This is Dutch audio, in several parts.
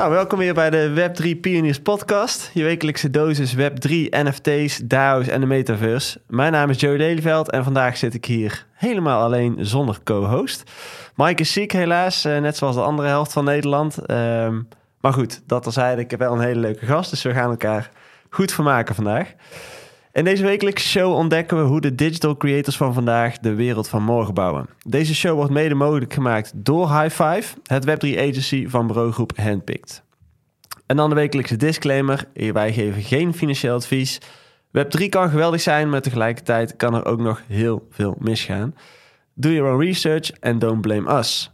Nou, welkom weer bij de Web3 Pioniers podcast. Je wekelijkse dosis Web3, NFT's, DAO's en de metaverse. Mijn naam is Joe Lelyveld en vandaag zit ik hier helemaal alleen zonder co-host. Mike is ziek helaas, eh, net zoals de andere helft van Nederland. Ehm, maar goed, dat terzijde. Ik heb wel een hele leuke gast, dus we gaan elkaar goed vermaken vandaag. In deze wekelijkse show ontdekken we hoe de digital creators van vandaag de wereld van morgen bouwen. Deze show wordt mede mogelijk gemaakt door High Five, het Web3 agency van bureaugroep Handpicked. En dan de wekelijkse disclaimer: wij geven geen financieel advies. Web3 kan geweldig zijn, maar tegelijkertijd kan er ook nog heel veel misgaan. Do your own research and don't blame us.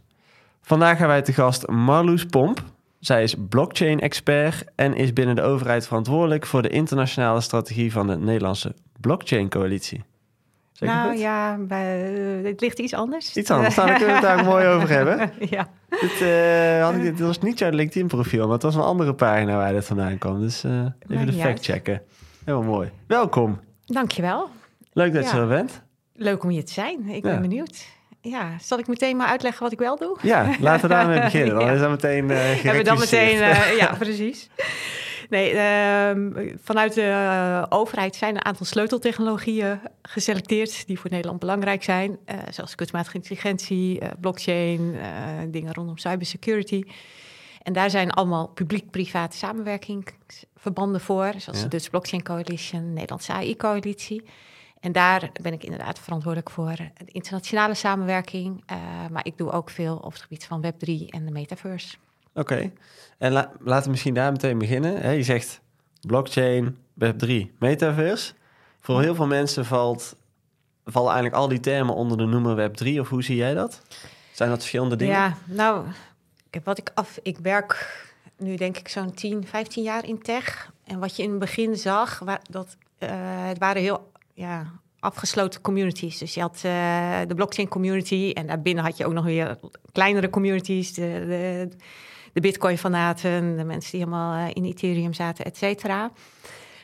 Vandaag gaan wij te gast Marloes Pomp. Zij is blockchain-expert en is binnen de overheid verantwoordelijk voor de internationale strategie van de Nederlandse blockchain-coalitie. Nou ja, bij, het ligt iets anders. Iets anders, daar kunnen we het daar mooi over hebben. ja. Dit, uh, had ik, dit was niet jouw LinkedIn-profiel, maar het was een andere pagina waar dit vandaan kwam. Dus uh, even de fact checken. Heel mooi. Welkom. Dankjewel. Leuk dat je er bent. Leuk om hier te zijn. Ik ben benieuwd. Ja, zal ik meteen maar uitleggen wat ik wel doe? Ja, laten we daarmee beginnen. Dan is dat meteen uh, Hebben we dan meteen, uh, ja, precies. Nee, uh, vanuit de overheid zijn een aantal sleuteltechnologieën geselecteerd die voor Nederland belangrijk zijn. Uh, zoals kunstmatige intelligentie, blockchain, dingen rondom cybersecurity. En daar zijn allemaal publiek-private samenwerkingsverbanden voor, zoals ja. de Dutch Blockchain Coalition, Nederlandse AI-coalitie. En daar ben ik inderdaad verantwoordelijk voor de internationale samenwerking. Uh, maar ik doe ook veel op het gebied van Web3 en de metaverse. Oké, en la laten we misschien daar meteen beginnen. je zegt blockchain, Web3, metaverse. Voor heel veel mensen valt, vallen eigenlijk al die termen onder de noemer Web3. Of hoe zie jij dat? Zijn dat verschillende dingen? Ja, nou, wat ik af... Ik werk nu denk ik zo'n 10, 15 jaar in tech. En wat je in het begin zag, waar, dat, uh, het waren heel ja, afgesloten communities. Dus je had uh, de blockchain community en daarbinnen had je ook nog weer kleinere communities. De, de, de Bitcoin-fanaten, de mensen die helemaal uh, in Ethereum zaten, et cetera.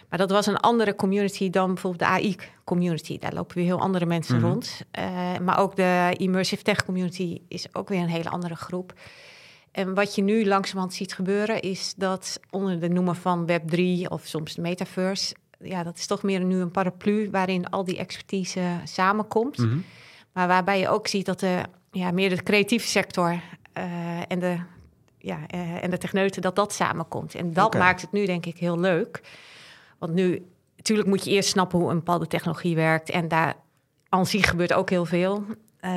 Maar dat was een andere community dan bijvoorbeeld de AI-community. Daar lopen weer heel andere mensen mm -hmm. rond. Uh, maar ook de immersive tech community is ook weer een hele andere groep. En wat je nu langzamerhand ziet gebeuren, is dat onder de noemer van Web3 of soms de metaverse, ja, dat is toch meer nu een paraplu waarin al die expertise samenkomt. Mm -hmm. Maar waarbij je ook ziet dat de, ja, meer de creatieve sector uh, en de ja, uh, en de techneuten, dat dat samenkomt. En dat okay. maakt het nu denk ik heel leuk. Want nu, natuurlijk moet je eerst snappen hoe een bepaalde technologie werkt. En daar aan zich gebeurt ook heel veel. Uh,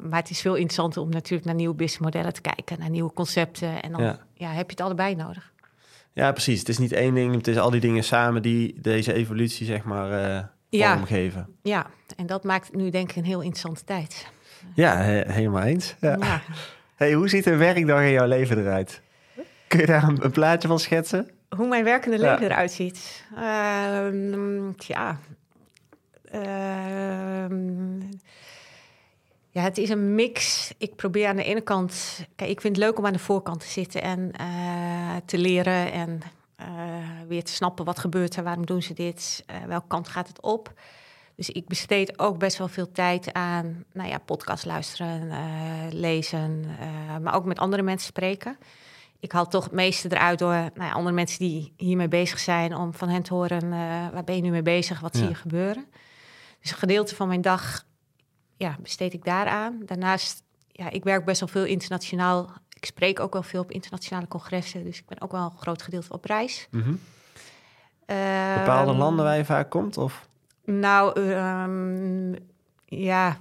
maar het is veel interessanter om natuurlijk naar nieuwe businessmodellen te kijken, naar nieuwe concepten. En dan ja. ja. heb je het allebei nodig. Ja, precies. Het is niet één ding, het is al die dingen samen die deze evolutie, zeg maar, uh, ja. vormgeven. Ja, en dat maakt nu denk ik een heel interessante tijd. Ja, he helemaal eens. Ja. ja. Hey, hoe ziet een werkdag in jouw leven eruit? Kun je daar een, een plaatje van schetsen? Hoe mijn werkende leven ja. eruit ziet? Uh, ja. Uh, ja, het is een mix. Ik probeer aan de ene kant... Kijk, ik vind het leuk om aan de voorkant te zitten en uh, te leren... en uh, weer te snappen wat gebeurt er, waarom doen ze dit... Uh, welke kant gaat het op... Dus ik besteed ook best wel veel tijd aan nou ja, podcast luisteren, lezen, maar ook met andere mensen spreken. Ik haal toch het meeste eruit door nou ja, andere mensen die hiermee bezig zijn, om van hen te horen, waar ben je nu mee bezig, wat ja. zie je gebeuren. Dus een gedeelte van mijn dag ja, besteed ik daaraan. Daarnaast, ja, ik werk best wel veel internationaal. Ik spreek ook wel veel op internationale congressen, dus ik ben ook wel een groot gedeelte op reis. Mm -hmm. Bepaalde landen waar je vaak komt, of? Nou, um, ja,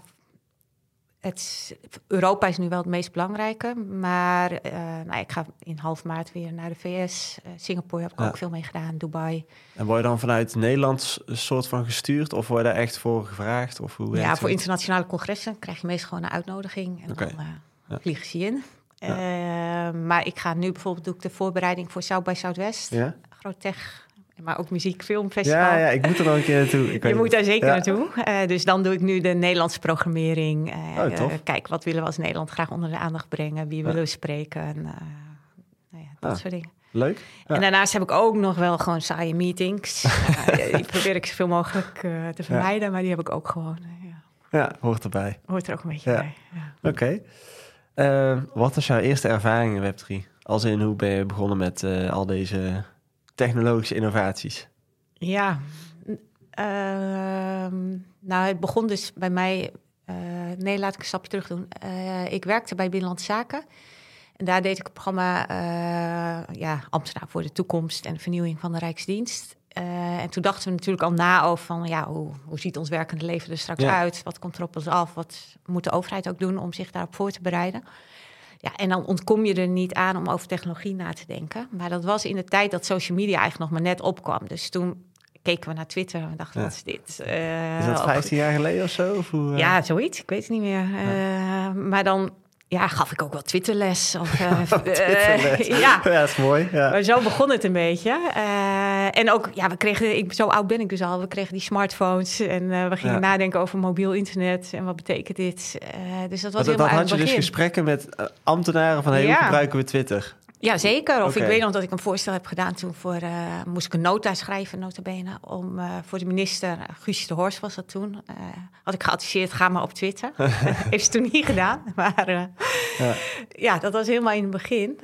het, Europa is nu wel het meest belangrijke. Maar uh, nou, ik ga in half maart weer naar de VS. Uh, Singapore heb ik ja. ook veel mee gedaan, Dubai. En word je dan vanuit Nederland een soort van gestuurd? Of word je daar echt voor gevraagd? Of hoe ja, voor internationale congressen krijg je meestal gewoon een uitnodiging. En okay. dan uh, ja. vliegen ze je in. Ja. maar ik ga nu bijvoorbeeld doe ik de voorbereiding voor South by Southwest. Groot tech maar ook muziek, filmfestival. Ja, ja, ik moet er nog een keer naartoe. Ik je moet daar zeker ja. naartoe. Uh, dus dan doe ik nu de Nederlandse programmering. Uh, oh, uh, kijk, wat willen we als Nederland graag onder de aandacht brengen? Wie willen we spreken? En, nou ja, dat ah, soort dingen. Leuk. Ja. En daarnaast heb ik ook nog wel gewoon saaie meetings. die probeer ik zoveel mogelijk te vermijden, maar die heb ik ook gewoon. ja. hoort erbij. Hoort er ook een beetje bij. Oké. Okay. wat was jouw eerste ervaring in Web3? Als in, hoe ben je begonnen met eh, al deze technologische innovaties? Ja, ehm, nou, het begon dus bij mij. eh, nee, laat ik een stapje terug doen. Eh, ik werkte bij Binnenlandse Zaken. En daar deed ik het programma eh, ja, Ambtenaar voor de Toekomst en Vernieuwing van de Rijksdienst. En toen dachten we natuurlijk al na over van, ja, hoe, hoe ziet ons werkende leven er straks Ja. uit? Wat komt er op ons af? Wat moet de overheid ook doen om zich daarop voor te bereiden? Ja, en dan ontkom je er niet aan om over technologie na te denken. Maar dat was in de tijd dat social media eigenlijk nog maar net opkwam. Dus toen keken we naar Twitter en we dachten, Ja. wat is dit? Eh, Is dat of- 15 jaar geleden of zo? Of hoe, eh? ja, zoiets. Ik weet het niet meer. Eh, maar dan ja, gaf ik ook wel Twitterles. Of, eh, Twitterles. eh, ja, ja, dat is mooi. Ja. maar zo begon het een beetje. Eh, en ook, ja, we kregen, ik, zo oud ben ik dus al, we kregen die smartphones en we gingen Ja. nadenken over mobiel internet en wat betekent dit. Dus dat was Want helemaal dan had je dus gesprekken met ambtenaren van, hey, hoe gebruiken we Twitter? Ja, zeker. Of ik weet nog dat ik een voorstel heb gedaan toen voor... eh, moest ik een nota schrijven, nota bene, om eh, voor de minister, Guusje de Horst was dat toen, eh, had ik geadviseerd, ga maar op Twitter. Heeft ze toen niet gedaan, maar eh, Ja. ja. dat was helemaal in het begin.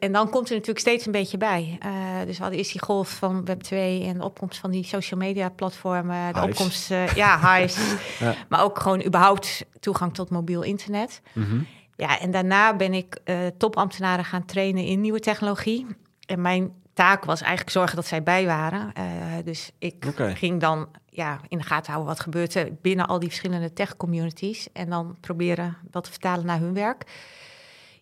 En dan komt er natuurlijk steeds een beetje bij. Eh, dus we hadden eerst die golf van Web2 en de opkomst van die social media platformen. De Hives. opkomst, eh, ja, Hives. Ja. Maar ook gewoon überhaupt toegang tot mobiel internet. Mhm. Ja, en daarna ben ik eh, topambtenaren gaan trainen in nieuwe technologie. En mijn taak was eigenlijk zorgen dat zij bij waren. Eh, dus ik ging dan ja, in de gaten houden wat gebeurt er binnen al die verschillende tech-communities. En dan proberen dat te vertalen naar hun werk.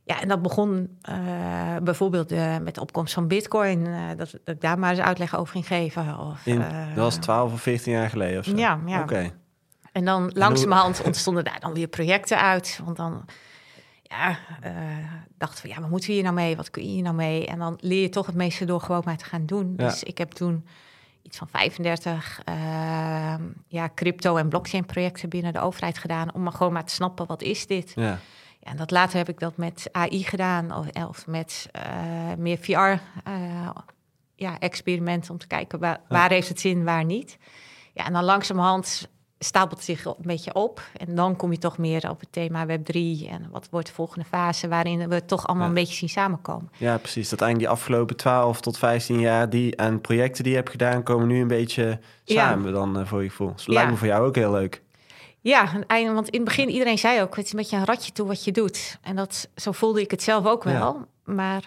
Ja, en dat begon eh, bijvoorbeeld met de opkomst van Bitcoin. dat, dat ik daar maar eens uitleg over ging geven. Of, In, dat was 12 of 14 jaar geleden of zo? Ja, ja. Oké. En dan langzamerhand ontstonden daar dan weer projecten uit. Want dan ja, eh dachten we, ja, wat moeten we hier nou mee? Wat kun je hier nou mee? En dan leer je toch het meeste door gewoon maar te gaan doen. Ja. Dus ik heb toen iets van 35 eh, ja, crypto- en blockchain projecten binnen de overheid gedaan... om maar gewoon maar te snappen, wat is dit? Ja. Ja, en dat later heb ik dat met AI gedaan of, of met eh, meer VR eh, ja, experimenten om te kijken waar, waar heeft het zin, waar niet. Ja, en dan langzamerhand stapelt zich een beetje op. En dan kom je toch meer op het thema Web3 en wat wordt de volgende fase waarin we toch allemaal Ja. een beetje zien samenkomen. ja, precies. Dat eigenlijk die afgelopen 12 tot 15 jaar die aan projecten die je hebt gedaan... komen nu een beetje Ja. samen dan eh, voor je gevoel. Dus Ja. lijkt me voor jou ook heel leuk. Ja, en want in het begin iedereen zei ook, het is een beetje een ratje toe wat je doet. En dat, zo voelde ik het zelf ook wel. Maar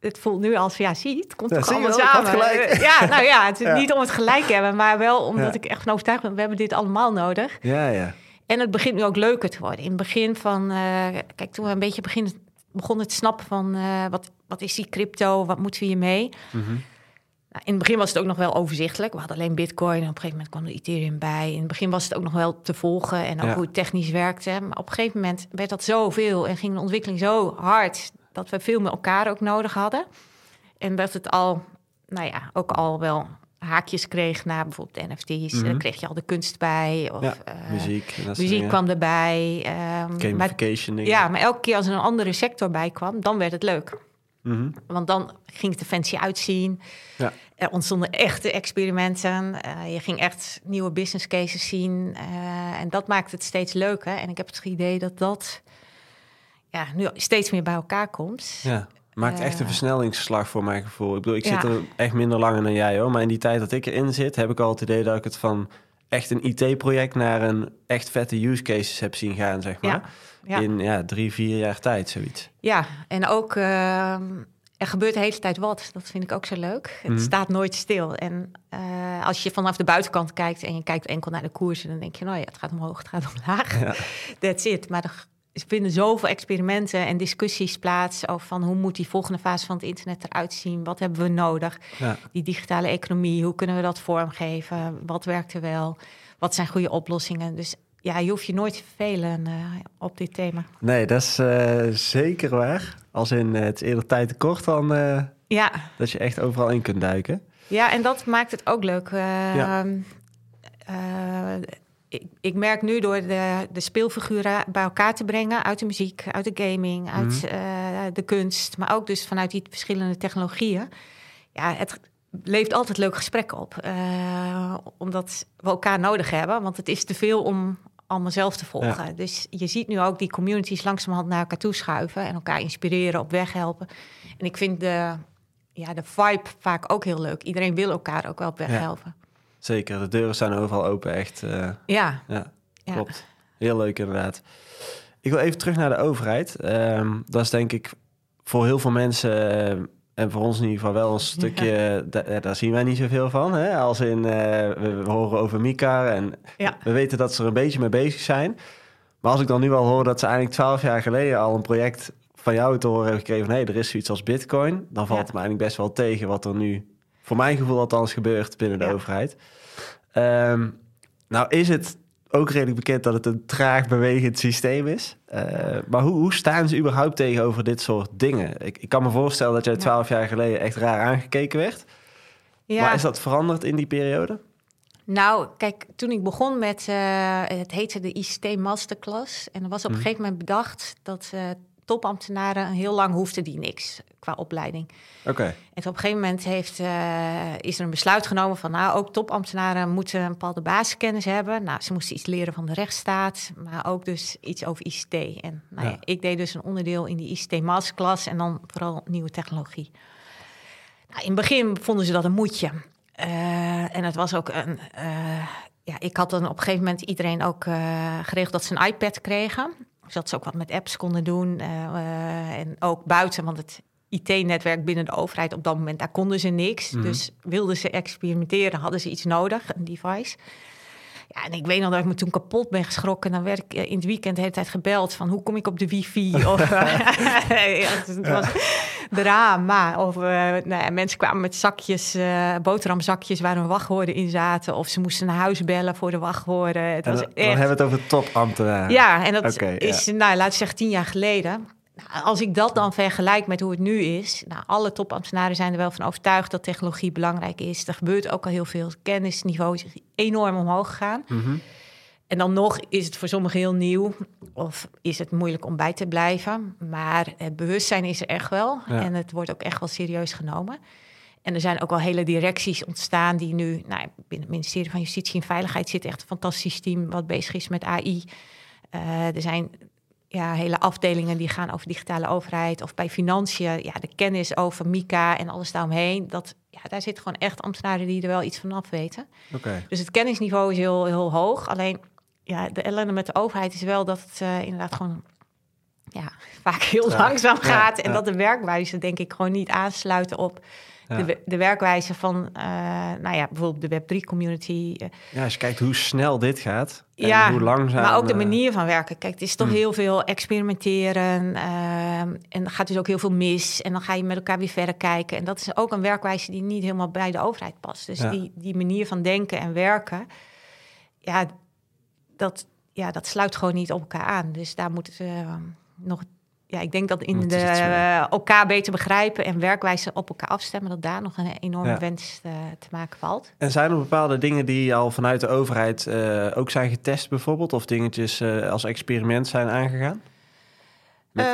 het voelt nu als, ja, zie je, het komt Ja, toch allemaal samen. gelijk. Ja, nou ja, het is Ja. niet om het gelijk te hebben, maar wel omdat ik echt van overtuigd ben, we hebben dit allemaal nodig. Ja, ja. En het begint nu ook leuker te worden. In het begin van, eh, kijk, toen we een beetje begin, begonnen te snappen van, eh, wat, wat is die crypto, wat moeten we hiermee? Nou, in het begin was het ook nog wel overzichtelijk. We hadden alleen Bitcoin en op een gegeven moment kwam er Ethereum bij. In het begin was het ook nog wel te volgen en ook Ja. hoe het technisch werkte. Maar op een gegeven moment werd dat zoveel en ging de ontwikkeling zo hard dat we veel meer elkaar ook nodig hadden. En dat het al, nou ja, ook al wel haakjes kreeg naar bijvoorbeeld de NFT's. Mhm. Dan kreeg je al de kunst bij. Of, Ja, eh, muziek. en dat soort muziek kwam erbij. maar, Gamification ja, maar elke keer als er een andere sector bij kwam, dan werd het leuk. Mhm. Want dan ging het er fancy uitzien. Ja. Er ontstonden echte experimenten. Eh, je ging echt nieuwe business cases zien. eh, en dat maakt het steeds leuker. En ik heb het idee dat dat ja, nu steeds meer bij elkaar komt. Ja, maakt echt een Eh. versnellingsslag voor mijn gevoel. Ik bedoel, ik zit Ja. er echt minder langer dan jij hoor. Maar in die tijd dat ik erin zit, heb ik al het idee dat ik het van echt een IT-project naar een echt vette use cases heb zien gaan, zeg maar. Ja, ja. In ja, drie, vier jaar tijd, zoiets. Ja, en ook ehm, er gebeurt de hele tijd wat. Dat vind ik ook zo leuk. Het Mhm. staat nooit stil. En eh, als je vanaf de buitenkant kijkt en je kijkt enkel naar de koersen, dan denk je, nou ja, het gaat omhoog, het gaat omlaag. That's it. Maar er er vinden zoveel experimenten en discussies plaats over van hoe moet die volgende fase van het internet eruit zien? Wat hebben we nodig? Ja. Die digitale economie, hoe kunnen we dat vormgeven? Wat werkt er wel? Wat zijn goede oplossingen? Dus ja, je hoeft je nooit te vervelen eh, op dit thema. Nee, dat is eh, zeker waar. Als in eh, het is eerder tijd tekort dan Ja, dat je echt overal in kunt duiken. Ja, en dat maakt het ook leuk. Eh, Ja. Ik, ik merk nu door de, de speelfiguren bij elkaar te brengen uit de muziek, uit de gaming, uit Mhm. eh, de kunst, maar ook dus vanuit die verschillende technologieën. Ja, het levert altijd leuk gesprek op, eh, omdat we elkaar nodig hebben. Want het is te veel om allemaal zelf te volgen. Dus je ziet nu ook die communities langzamerhand naar elkaar toe schuiven en elkaar inspireren, op weg helpen. En ik vind de, ja, de vibe vaak ook heel leuk. Iedereen wil elkaar ook wel op weg helpen. Zeker, de deuren staan overal open, echt. Uh, ja. ja. Klopt. Heel leuk inderdaad. Ik wil even terug naar de overheid. Ehm, dat is denk ik voor heel veel mensen eh, en voor ons in ieder geval wel een stukje, daar zien wij niet zoveel van. Hè? Als in, uh, we, horen over Mika en ja. we weten dat ze er een beetje mee bezig zijn. Maar als ik dan nu al hoor dat ze eigenlijk twaalf jaar geleden al een project van jou te horen hebben gekregen van hé, hey, er is zoiets als bitcoin, dan valt het me eigenlijk best wel tegen wat er nu, voor mijn gevoel althans, gebeurt binnen de overheid. Ehm, nou is het ook redelijk bekend dat het een traag bewegend systeem is. Uh, maar hoe, hoe, staan ze überhaupt tegenover dit soort dingen? Ik, ik kan me voorstellen dat jij twaalf jaar geleden echt raar aangekeken werd. Ja. Maar is dat veranderd in die periode? Nou, kijk, toen ik begon met, uh, het heette de ICT Masterclass. En er was op een mhm. gegeven moment bedacht dat uh, topambtenaren heel lang hoefden die niks qua opleiding. Oké. En op een gegeven moment heeft, uh, is er een besluit genomen van, nou, ook topambtenaren moeten een bepaalde basiskennis hebben. Nou, ze moesten iets leren van de rechtsstaat, maar ook dus iets over ICT. En nou ja. ik deed dus een onderdeel in die ICT masterclass en dan vooral nieuwe technologie. Nou, in het begin vonden ze dat een moedje. Uh, en het was ook een. Uh, ja, ik had dan op een gegeven moment iedereen ook geregeld dat ze een iPad kregen. Zodat ze ook wat met apps konden doen. en ook buiten, want het IT-netwerk binnen de overheid op dat moment, daar konden ze niks. Mhm. Dus wilden ze experimenteren, hadden ze iets nodig, een device. Ja, en ik weet nog dat ik me toen kapot ben geschrokken. Dan werd ik eh, in het weekend de hele tijd gebeld van hoe kom ik op de wifi? Of, ja, het was drama. Of uh, nou ja, mensen kwamen met zakjes, uh, boterhamzakjes waar een wachtwoorden in zaten. Of ze moesten naar huis bellen voor de wachtwoorden. Het was dan, echt... dan hebben we het over topambtenaren. Ja, en dat is, nou, laat ik zeggen, tien jaar geleden. Nou, als ik dat dan vergelijk met hoe het nu is, nou, alle topambtenaren zijn er wel van overtuigd dat technologie belangrijk is. Er gebeurt ook al heel veel. Kennisniveau is enorm omhoog gegaan. Mhm. En dan nog is het voor sommigen heel nieuw of is het moeilijk om bij te blijven. Maar het bewustzijn is er echt wel en het wordt ook echt wel serieus genomen. En er zijn ook wel hele directies ontstaan die nu, nou, binnen het ministerie van Justitie en Veiligheid zit echt een fantastisch team wat bezig is met AI. Uh, er zijn ja, hele afdelingen die gaan over digitale overheid of bij financiën. Ja, de kennis over Mika en alles daaromheen. Dat, ja, daar zitten gewoon echt ambtenaren die er wel iets van af weten. Okay. Dus het kennisniveau is heel, heel hoog. Alleen ja, de ellende met de overheid is wel dat het uh, inderdaad gewoon ja, vaak heel langzaam gaat. en dat de werkwijze denk ik gewoon niet aansluiten op de, de, werkwijze van, uh, nou ja, bijvoorbeeld de Web3-community. Eh. ja, als je kijkt hoe snel dit gaat en ja, hoe langzaam... maar ook de eh, manier van werken. Kijk, het is toch hmm. heel veel experimenteren en er gaat dus ook heel veel mis. En dan ga je met elkaar weer verder kijken. En dat is ook een werkwijze die niet helemaal bij de overheid past. Dus die, die manier van denken en werken, ja, dat, ja, dat sluit gewoon niet op elkaar aan. Dus daar moet uh, nog ja, ik denk dat in de, uh, elkaar beter begrijpen en werkwijze op elkaar afstemmen, dat daar nog een enorme wens uh, te maken valt. En zijn er bepaalde dingen die al vanuit de overheid uh, ook zijn getest, bijvoorbeeld, of dingetjes als experiment zijn aangegaan? Met,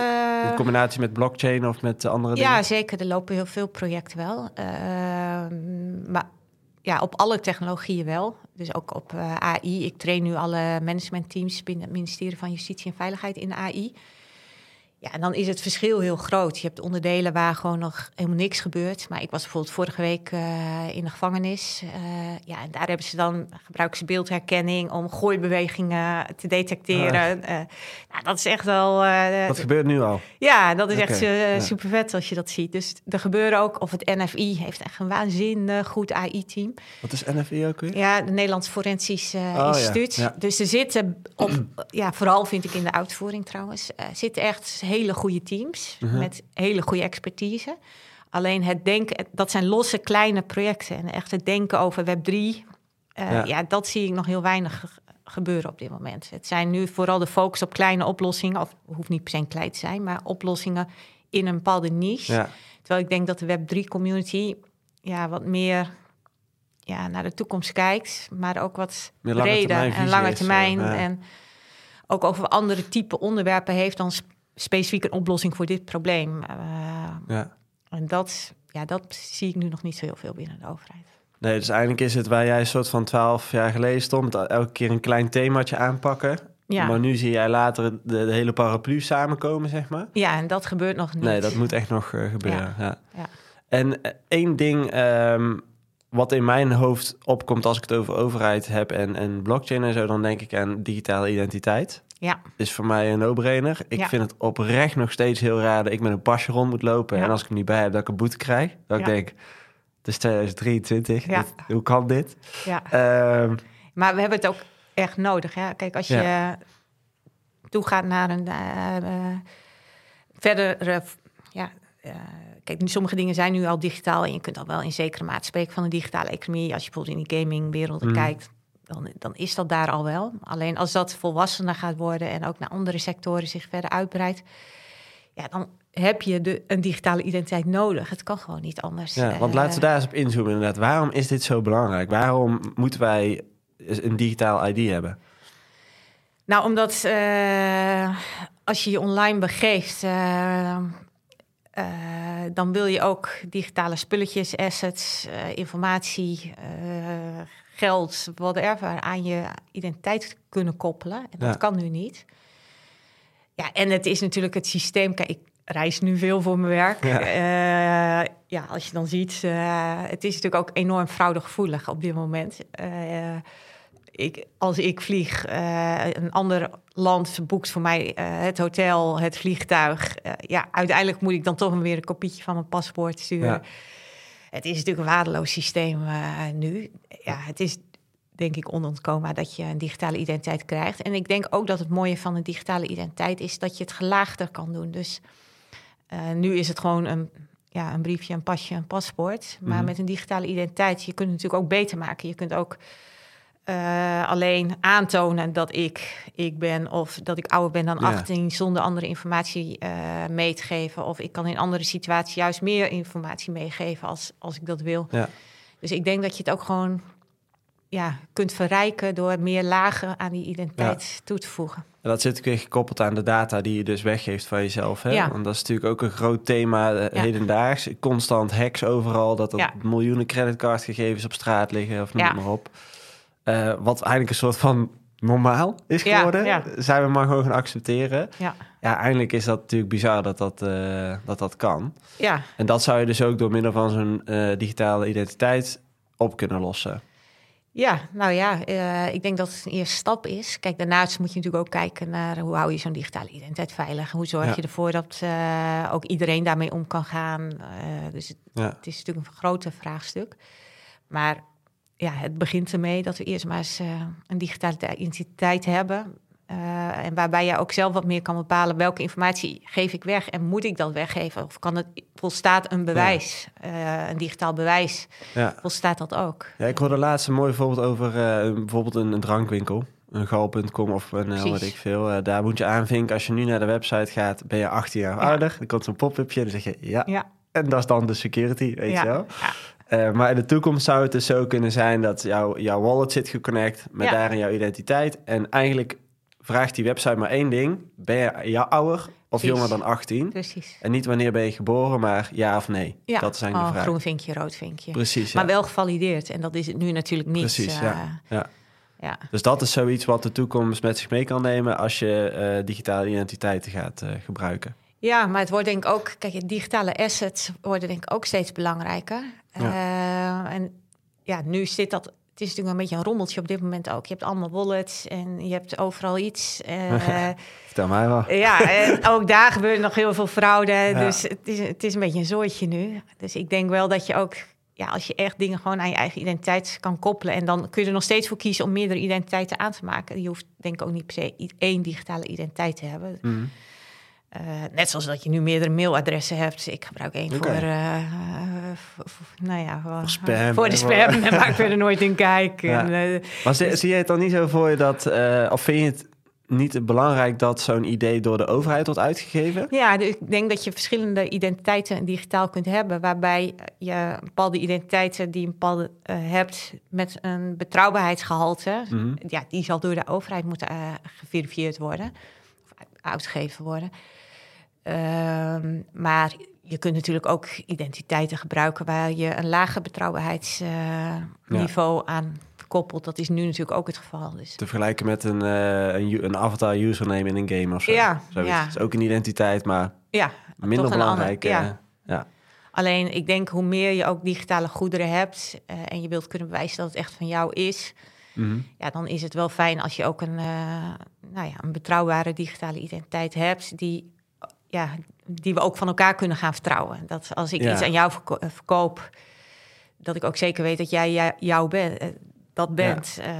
in combinatie met blockchain of met andere dingen? Ja, zeker. Er lopen heel veel projecten wel. Ehm, maar ja, op alle technologieën wel. Dus ook op AI. Ik train nu alle managementteams binnen het ministerie van Justitie en Veiligheid in AI. Ja, en dan is het verschil heel groot. Je hebt onderdelen waar gewoon nog helemaal niks gebeurt. Maar ik was bijvoorbeeld vorige week uh, in de gevangenis. Uh, ja, en daar hebben ze dan gebruiken ze beeldherkenning om gooibewegingen te detecteren. Uh, nou, dat is echt wel. dat gebeurt nu al. Ja, dat is echt super vet als je dat ziet. Dus er gebeuren ook, of het NFI heeft echt een waanzinnig goed AI-team. Wat is NFI ook weer? Ja, de Nederlands Forensisch oh, Instituut. Ja. Dus er zitten op, ja, vooral vind ik in de uitvoering trouwens, zitten echt hele goede teams mhm. met hele goede expertise. Alleen het denken, dat zijn losse kleine projecten. En echt het denken over Web3, uh, ja. ja. dat zie ik nog heel weinig gebeuren op dit moment. Het zijn nu vooral de focus op kleine oplossingen, of hoeft niet per se klein te zijn, maar oplossingen in een bepaalde niche. Ja. Terwijl ik denk dat de Web3-community ja, wat meer ja, naar de toekomst kijkt, maar ook wat breder en lange termijn. Eh, en ook over andere type onderwerpen heeft dan specifiek een oplossing voor dit probleem. Uh, ja. En dat, ja, dat zie ik nu nog niet zo heel veel binnen de overheid. Nee, dus eigenlijk is het waar jij een soort van twaalf jaar geleden stond... elke keer een klein themaatje aanpakken. Ja. Maar nu zie jij later de, de hele paraplu samenkomen, zeg maar. Ja, en dat gebeurt nog niet. Nee, dat moet echt nog eh, gebeuren. Ja. Ja. En eh, één ding ehm, wat in mijn hoofd opkomt als ik het over overheid heb en, en blockchain en zo, dan denk ik aan digitale identiteit. Ja, Is voor mij een no-brainer. Ik Ja. vind het oprecht nog steeds heel raar dat ik met een pasje rond moet lopen. Ja. En als ik hem niet bij heb, dat ik een boete krijg. Dat ik denk, het is 2023. Ja. dit- hoe kan dit? ja. Ehm, Maar we hebben het ook echt nodig. Hè? Kijk, als je toegaat naar een eh, eh, verdere... ja, eh, kijk, sommige dingen zijn nu al digitaal... en je kunt al wel in zekere mate spreken van een digitale economie. Als je bijvoorbeeld in die gamingwereld Mhm. kijkt... Dan, dan is dat daar al wel. Alleen als dat volwassener gaat worden... en ook naar andere sectoren zich verder uitbreidt... ja, dan heb je de, een digitale identiteit nodig. Het kan gewoon niet anders. ja, want Eh, laten we daar eens op inzoomen inderdaad. Waarom is dit zo belangrijk? Waarom moeten wij een digitaal ID hebben? Nou, omdat eh, als je je online begeeft, eh, dan wil je ook digitale spulletjes, assets, informatie, geld, whatever, aan je identiteit kunnen koppelen. En dat Ja. kan nu niet. Ja, en het is natuurlijk het systeem. Kijk, ik reis nu veel voor mijn werk. Ja. Ja, ja als je dan ziet, eh, het is natuurlijk ook enorm fraudegevoelig op dit moment. Eh, ik, als ik vlieg, eh, een ander land boekt voor mij eh, het hotel, het vliegtuig. Eh, ja, uiteindelijk moet ik dan toch weer een kopietje van mijn paspoort sturen. Ja. Het is natuurlijk een waardeloos systeem eh, nu. Ja, het is denk ik onontkoombaar dat je een digitale identiteit krijgt. En ik denk ook dat het mooie van een digitale identiteit is dat je het gelaagder kan doen. Dus eh, nu is het gewoon een, ja, een briefje, een pasje, een paspoort. Maar Mhm. met een digitale identiteit, je kunt het natuurlijk ook beter maken. Je kunt ook eh, alleen aantonen dat ik ik ben of dat ik ouder ben dan Ja. 18 zonder andere informatie eh, mee te geven. Of ik kan in andere situaties juist meer informatie meegeven als, als ik dat wil. Ja. Dus ik denk dat je het ook gewoon ja, kunt verrijken door meer lagen aan die identiteit toe te voegen. En dat zit ook weer gekoppeld aan de data die je dus weggeeft van jezelf. Hè? Ja. Want dat is natuurlijk ook een groot thema eh, Ja. hedendaags. Constant hacks overal, dat er Ja. miljoenen creditcardgegevens op straat liggen of noem maar op. Eh, wat eigenlijk een soort van normaal is geworden. ja. Zijn we maar gewoon gaan accepteren. Ja, Ja, eindelijk is dat natuurlijk bizar dat dat, eh, dat, dat kan. ja. En dat zou je dus ook door middel van zo'n eh, digitale identiteit op kunnen lossen. Ja, nou ja, ik denk dat het een eerste stap is. Kijk, daarnaast moet je natuurlijk ook kijken naar hoe hou je zo'n digitale identiteit veilig. Hoe zorg Ja. je ervoor dat ook iedereen daarmee om kan gaan. Dus het, Ja. het is natuurlijk een groter vraagstuk. Maar ja, het begint ermee dat we eerst maar eens eh, een digitale identiteit hebben. Eh, en waarbij je ook zelf wat meer kan bepalen welke informatie geef ik weg en moet ik dat weggeven? Of kan het volstaat een bewijs, eh, een digitaal bewijs, Ja. volstaat dat ook? Ja, ik hoorde laatst een mooi voorbeeld over bijvoorbeeld een, een drankwinkel. Een gal.com of een weet ik veel. Daar moet je aanvinken. Als je nu naar de website gaat, ben je 18 jaar Ja. ouder. Dan komt zo'n pop-upje en dan zeg je ja. Ja, En dat is dan de security, weet ja, je wel. Eh, maar in de toekomst zou het dus zo kunnen zijn dat jouw, jouw wallet zit geconnect met Ja. daarin jouw identiteit. En eigenlijk vraagt die website maar één ding. Ben je ja, ouder of Precies. jonger dan 18? precies. En niet wanneer ben je geboren, maar ja of nee. Ja, Dat is eigenlijk oh, de vraag. groen vinkje, rood vinkje. Precies, ja. Maar wel gevalideerd. En dat is het nu natuurlijk niet. Precies, eh, ja. ja. ja. Dus dat is zoiets wat de toekomst met zich mee kan nemen als je eh, digitale identiteiten gaat gebruiken. Ja, maar het wordt denk ik ook... Kijk, digitale assets worden denk ik ook steeds belangrijker. Eh, en ja, nu zit dat... Het is natuurlijk een beetje een rommeltje op dit moment ook. Je hebt allemaal wallets en je hebt overal iets. Eh, Vertel mij wel. ja, en ook daar gebeurt nog heel veel fraude. Dus het is, het is een beetje een zooitje nu. Dus ik denk wel dat je ook... Ja, als je echt dingen gewoon aan je eigen identiteit kan koppelen... en dan kun je er nog steeds voor kiezen om meerdere identiteiten aan te maken. Je hoeft denk ik ook niet per se één digitale identiteit te hebben. Mhm. Eh, net zoals dat je nu meerdere mailadressen hebt. Ik gebruik één voor, eh, eh, voor, voor- nou ja, voor, spam voor de spam. En waar ik verder nooit in kijk. Ja. En, eh, Maar zie, zie je het dan niet zo voor je dat, of vind je het niet belangrijk dat zo'n idee door de overheid wordt uitgegeven? Ja, dus ik denk dat je verschillende identiteiten digitaal kunt hebben, waarbij je bepaalde identiteiten die een bepaalde hebt met een betrouwbaarheidsgehalte, Mhm. ja, die zal door de overheid moeten eh, geverifieerd worden of uit- uitgegeven worden. Ehm, maar je kunt natuurlijk ook identiteiten gebruiken waar je een lager betrouwbaarheidsniveau aan koppelt. Dat is nu natuurlijk ook het geval. Dus. Te vergelijken met een, uh, een, een, avatar username in een game of zo. Ja, ja. Dat is ook een identiteit, maar ja, minder belangrijk. Ander, ja. ja. Alleen ik denk hoe meer je ook digitale goederen hebt uh, en je wilt kunnen bewijzen dat het echt van jou is, mm -hmm. ja, dan is het wel fijn als je ook een, uh, nou ja, een betrouwbare digitale identiteit hebt die, ja, die we ook van elkaar kunnen gaan vertrouwen. Dat als ik Ja. iets aan jou verko- eh, verkoop, dat ik ook zeker weet dat jij jou bent. eh, dat bent. Ehm,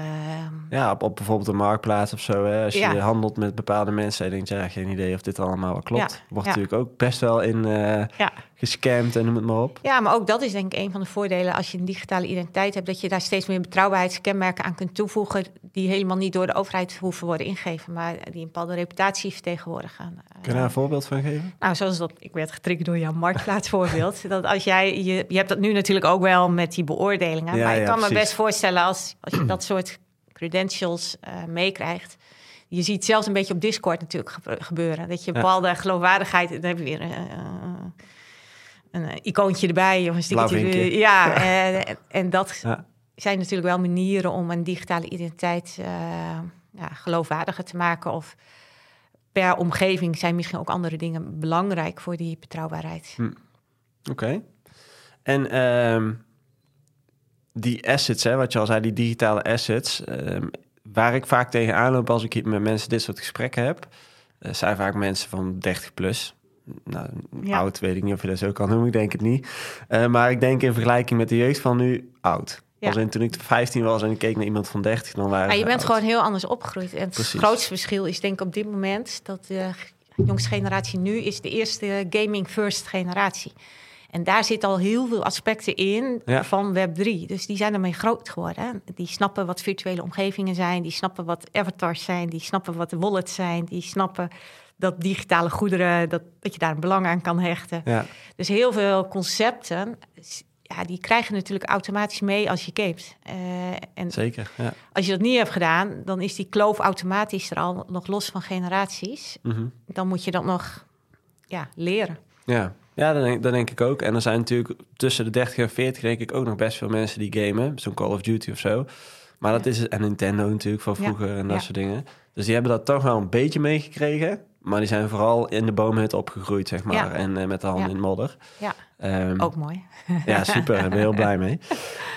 Ja, op, op bijvoorbeeld een marktplaats of zo. Hè. Als je Ja. handelt met bepaalde mensen en je denkt, ja, geen idee of dit allemaal wel klopt. Ja, Wordt ja. natuurlijk ook best wel in eh, ja. Gescamd en noem het maar op. Ja, maar ook dat is denk ik een van de voordelen als je een digitale identiteit hebt, dat je daar steeds meer betrouwbaarheidskenmerken aan kunt toevoegen, die helemaal niet door de overheid hoeven worden ingegeven, maar die een bepaalde reputatie vertegenwoordigen. Kun je daar een voorbeeld van geven? Nou, zoals dat, ik werd getriggerd door jouw marktplaatsvoorbeeld. dat als jij, je, je hebt dat nu natuurlijk ook wel met die beoordelingen. Ja, maar ik ja, kan me best voorstellen als, als je dat soort credentials eh, meekrijgt. Je ziet zelfs een beetje op Discord natuurlijk gebe- gebeuren. Dat je Ja. bepaalde geloofwaardigheid, dan heb je weer eh, een eh, icoontje erbij of een stickertje. Ja, eh, en dat Ja. zijn natuurlijk wel manieren om een digitale identiteit eh, ja, geloofwaardiger te maken. Of per omgeving zijn misschien ook andere dingen belangrijk voor die betrouwbaarheid. Oké. En ehm, die assets, hè, wat je al zei, die digitale assets, ehm, waar ik vaak tegen aanloop als ik hier met mensen dit soort gesprekken heb, eh, zijn vaak mensen van 30 plus. Nou, Ja. oud weet ik niet of je dat zo kan noemen, ik denk het niet. Eh, maar ik denk in vergelijking met de jeugd van nu, oud. Ja. Als in, toen ik 15 was en ik keek naar iemand van 30, dan waren Maar je bent oud. gewoon heel anders opgegroeid. En het Precies. grootste verschil is denk ik op dit moment dat de jongste generatie nu is de eerste gaming first generatie. En daar zit al heel veel aspecten in Ja. van Web3. Dus die zijn ermee groot geworden. Die snappen wat virtuele omgevingen zijn. Die snappen wat avatars zijn. Die snappen wat wallets zijn. Die snappen dat digitale goederen, dat, dat je daar een belang aan kan hechten. Ja, Dus heel veel concepten, ja, die krijg je natuurlijk automatisch mee als je gamet. Eh, en zeker. Ja. als je dat niet hebt gedaan, dan is die kloof automatisch er al nog los van generaties. Mhm. Dan moet je dat nog ja, leren. Ja, ja dat, denk, dat denk ik ook. En er zijn natuurlijk tussen de 30 en 40 denk ik ook nog best veel mensen die gamen. Zo'n Call of Duty of zo. Maar dat Ja. is... En Nintendo natuurlijk van Ja, vroeger en dat ja. soort dingen. Dus die hebben dat toch wel een beetje meegekregen. Maar die zijn vooral in de boomhut opgegroeid, zeg maar. Ja. En eh, met de handen Ja. in modder. Ja, Ehm, ook mooi. Ja, super. Daar ben ik heel blij mee.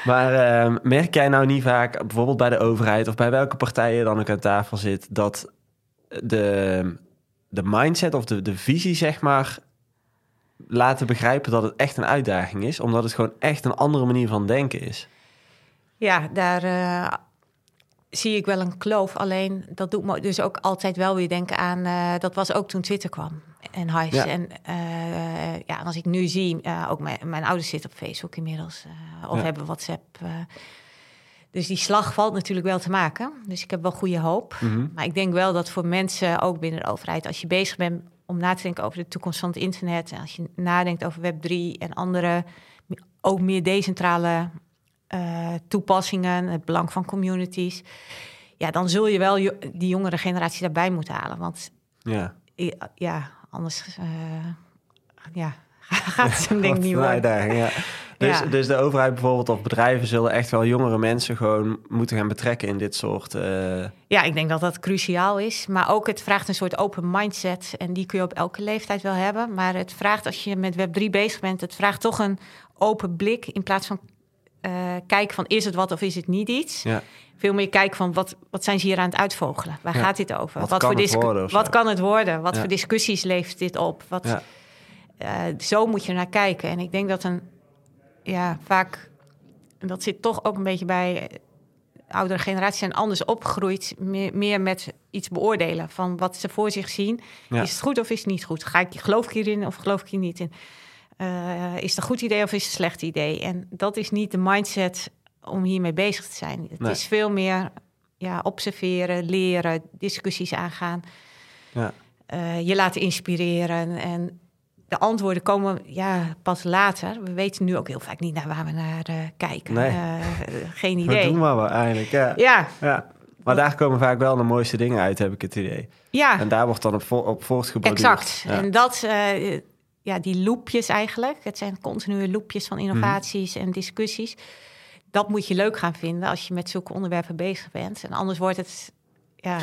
Maar ehm, merk jij nou niet vaak, bijvoorbeeld bij de overheid... of bij welke partij je dan ook aan tafel zit... dat de, de mindset of de, de visie, zeg maar... laten begrijpen dat het echt een uitdaging is... omdat het gewoon echt een andere manier van denken is. Ja, daar eh, zie ik wel een kloof. Alleen dat doet me dus ook altijd wel weer denken aan. eh, dat was ook toen Twitter kwam en Hives. Ja. En eh, ja, als ik nu zie, eh, ook mijn, mijn ouders zitten op Facebook inmiddels. of Ja. hebben WhatsApp. dus die slag valt natuurlijk wel te maken. Dus ik heb wel goede hoop. Mhm. Maar ik denk wel dat voor mensen, ook binnen de overheid, als je bezig bent om na te denken over de toekomst van het internet, en als je nadenkt over Web3 en andere, ook meer decentrale eh, toepassingen, het belang van communities, ja, dan zul je wel jo- die jongere generatie daarbij moeten halen. Want Ja. ja, anders eh, ja, gaat het zo'n ding Wat niet een worden. ja. Dus, Ja. dus de overheid bijvoorbeeld of bedrijven... zullen echt wel jongere mensen gewoon moeten gaan betrekken... in dit soort... eh, Ja, ik denk dat dat cruciaal is. Maar ook het vraagt een soort open mindset. En die kun je op elke leeftijd wel hebben. Maar het vraagt, als je met Web3 bezig bent, het vraagt toch een open blik. In plaats van eh, kijken van is het wat of is het niet iets. ja. Veel meer kijken van wat, wat zijn ze hier aan het uitvogelen? Waar Ja. gaat dit over? Wat kan voor het worden Wat kan het worden? Wat Ja. voor discussies levert dit op? Wat, eh, zo moet je naar kijken. En ik denk dat een, ja, vaak, en dat zit toch ook een beetje bij eh, oudere generaties zijn anders opgegroeid, meer, meer met iets beoordelen van wat ze voor zich zien. Ja. Is het goed of is het niet goed? Ga ik, geloof ik hierin of geloof ik hier niet in? Eh, is het een goed idee of is het een slecht idee? En dat is niet de mindset om hiermee bezig te zijn. Het Nee. is veel meer ja, observeren, leren, discussies aangaan Ja. eh, je laten inspireren. En de antwoorden komen ja, pas later. We weten nu ook heel vaak niet naar waar we naar eh, kijken. Nee. Geen idee. doen we wel eigenlijk, ja. Ja, ja. Maar daar komen vaak wel de mooiste dingen uit, heb ik het idee. ja En daar wordt dan op, op exact. Ja. En dat, ja, die loopjes eigenlijk. Het zijn continue loopjes van innovaties en discussies. Dat moet je leuk gaan vinden als je met zulke onderwerpen bezig bent. En anders wordt het, ja,